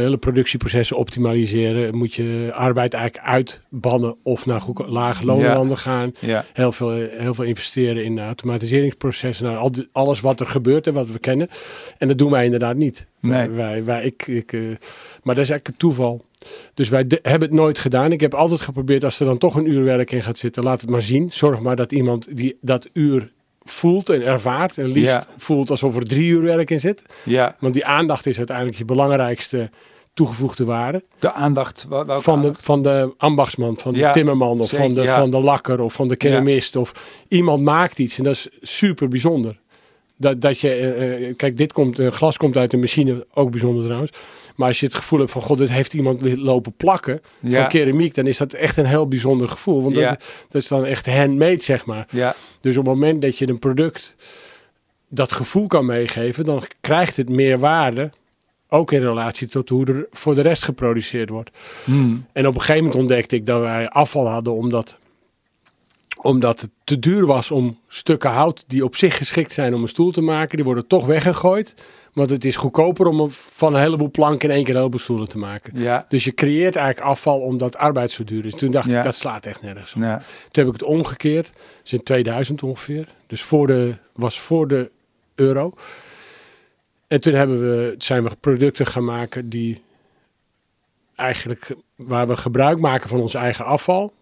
hele productieprocessen optimaliseren. Moet je arbeid eigenlijk uitbannen of naar goed, lage loonlanden gaan. ja, Heel veel, heel veel investeren in automatiseringsprocessen. Nou, al die- alles wat er gebeurt en wat we kennen. En dat doen wij inderdaad niet. Nee. Wij, wij, ik, ik, eh, maar dat is eigenlijk een toeval. Dus wij de- hebben het nooit gedaan. Ik heb altijd geprobeerd, als er dan toch een uur werk in gaat zitten, laat het maar zien. Zorg maar dat iemand die dat uur voelt en ervaart. En liefst Ja. voelt alsof er drie uur werk in zit. ja. Want die aandacht is uiteindelijk je belangrijkste toegevoegde waarde. De aandacht. Van de, van de ambachtsman, van de Ja, timmerman of zeker, van, de, ja. van de lakker of van de keramist. Of iemand maakt iets en dat is super bijzonder. Dat, dat je, eh, eh, kijk, dit komt, eh, glas komt uit een machine, ook bijzonder trouwens. Maar als je het gevoel hebt van, god, dit heeft iemand lopen plakken Ja. van keramiek, dan is dat echt een heel bijzonder gevoel. Want Ja. dat, dat is dan echt handmade, zeg maar. Ja, Dus op het moment dat je een product dat gevoel kan meegeven, dan krijgt het meer waarde. Ook in relatie tot hoe er voor de rest geproduceerd wordt. Hmm. En op een gegeven moment ontdekte ik dat wij afval hadden omdat, omdat het te duur was om stukken hout die op zich geschikt zijn om een stoel te maken. Die worden toch weggegooid. Want het is goedkoper om van een heleboel planken in één keer een heleboel stoelen te maken. ja, Dus je creëert eigenlijk afval omdat arbeid zo duur is. Toen dacht Ja. ik, dat slaat echt nergens op. ja. Toen heb ik het omgekeerd. Is in 2000 ongeveer. Dus voor de, was voor de euro. En toen hebben we, zijn we producten gaan maken die eigenlijk waar we gebruik maken van ons eigen afval.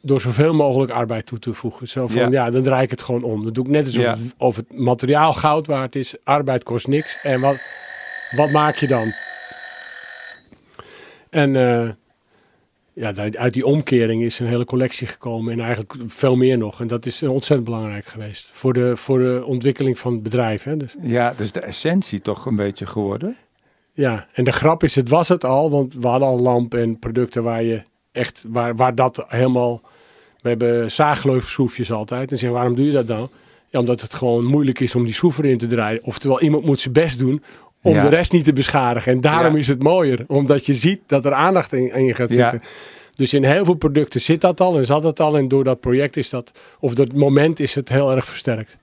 Door zoveel mogelijk arbeid toe te voegen. Zo van, Ja. ja, dan draai ik het gewoon om. Dan doe ik net alsof Ja. het, of het materiaal goud waard is. Arbeid kost niks. En wat, wat maak je dan? En eh, ja, uit die omkering is een hele collectie gekomen. En eigenlijk veel meer nog. En dat is ontzettend belangrijk geweest. Voor de, voor de ontwikkeling van het bedrijf. Hè? Dus, ja, dus de essentie toch een beetje geworden. ja, en de grap is, het was het al. Want we hadden al lampen en producten waar je echt, waar, waar dat helemaal... We hebben zaagleufschroefjes altijd. En zeggen, waarom doe je dat dan? Ja, omdat het gewoon moeilijk is om die schroef erin te draaien. Oftewel, iemand moet zijn best doen om Ja. de rest niet te beschadigen. En daarom Ja. is het mooier. Omdat je ziet dat er aandacht in, in gaat Ja. zitten. Dus in heel veel producten zit dat al en zat dat al. En door dat project is dat, of dat moment is het heel erg versterkt.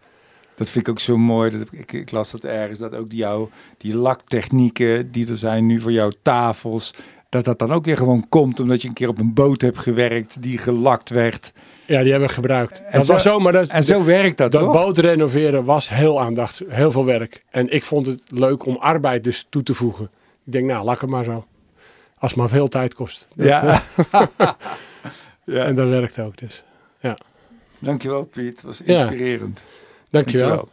Dat vind ik ook zo mooi. Dat, ik, ik las dat ergens, dat ook die, jouw, die laktechnieken die er zijn nu voor jouw tafels, dat dat dan ook weer gewoon komt omdat je een keer op een boot hebt gewerkt die gelakt werd. Ja, die hebben we gebruikt. En dat zo- was zo, maar dat, En zo werkt dat, dat toch? boot renoveren was heel aandacht, heel veel werk. En ik vond het leuk om arbeid dus toe te voegen. Ik denk, nou, laat het maar zo. Als het maar veel tijd kost. Dat, Ja. eh, ja. en dat werkt ook dus. Dankjewel Piet, het was Ja. inspirerend. Dankjewel. Dankjewel.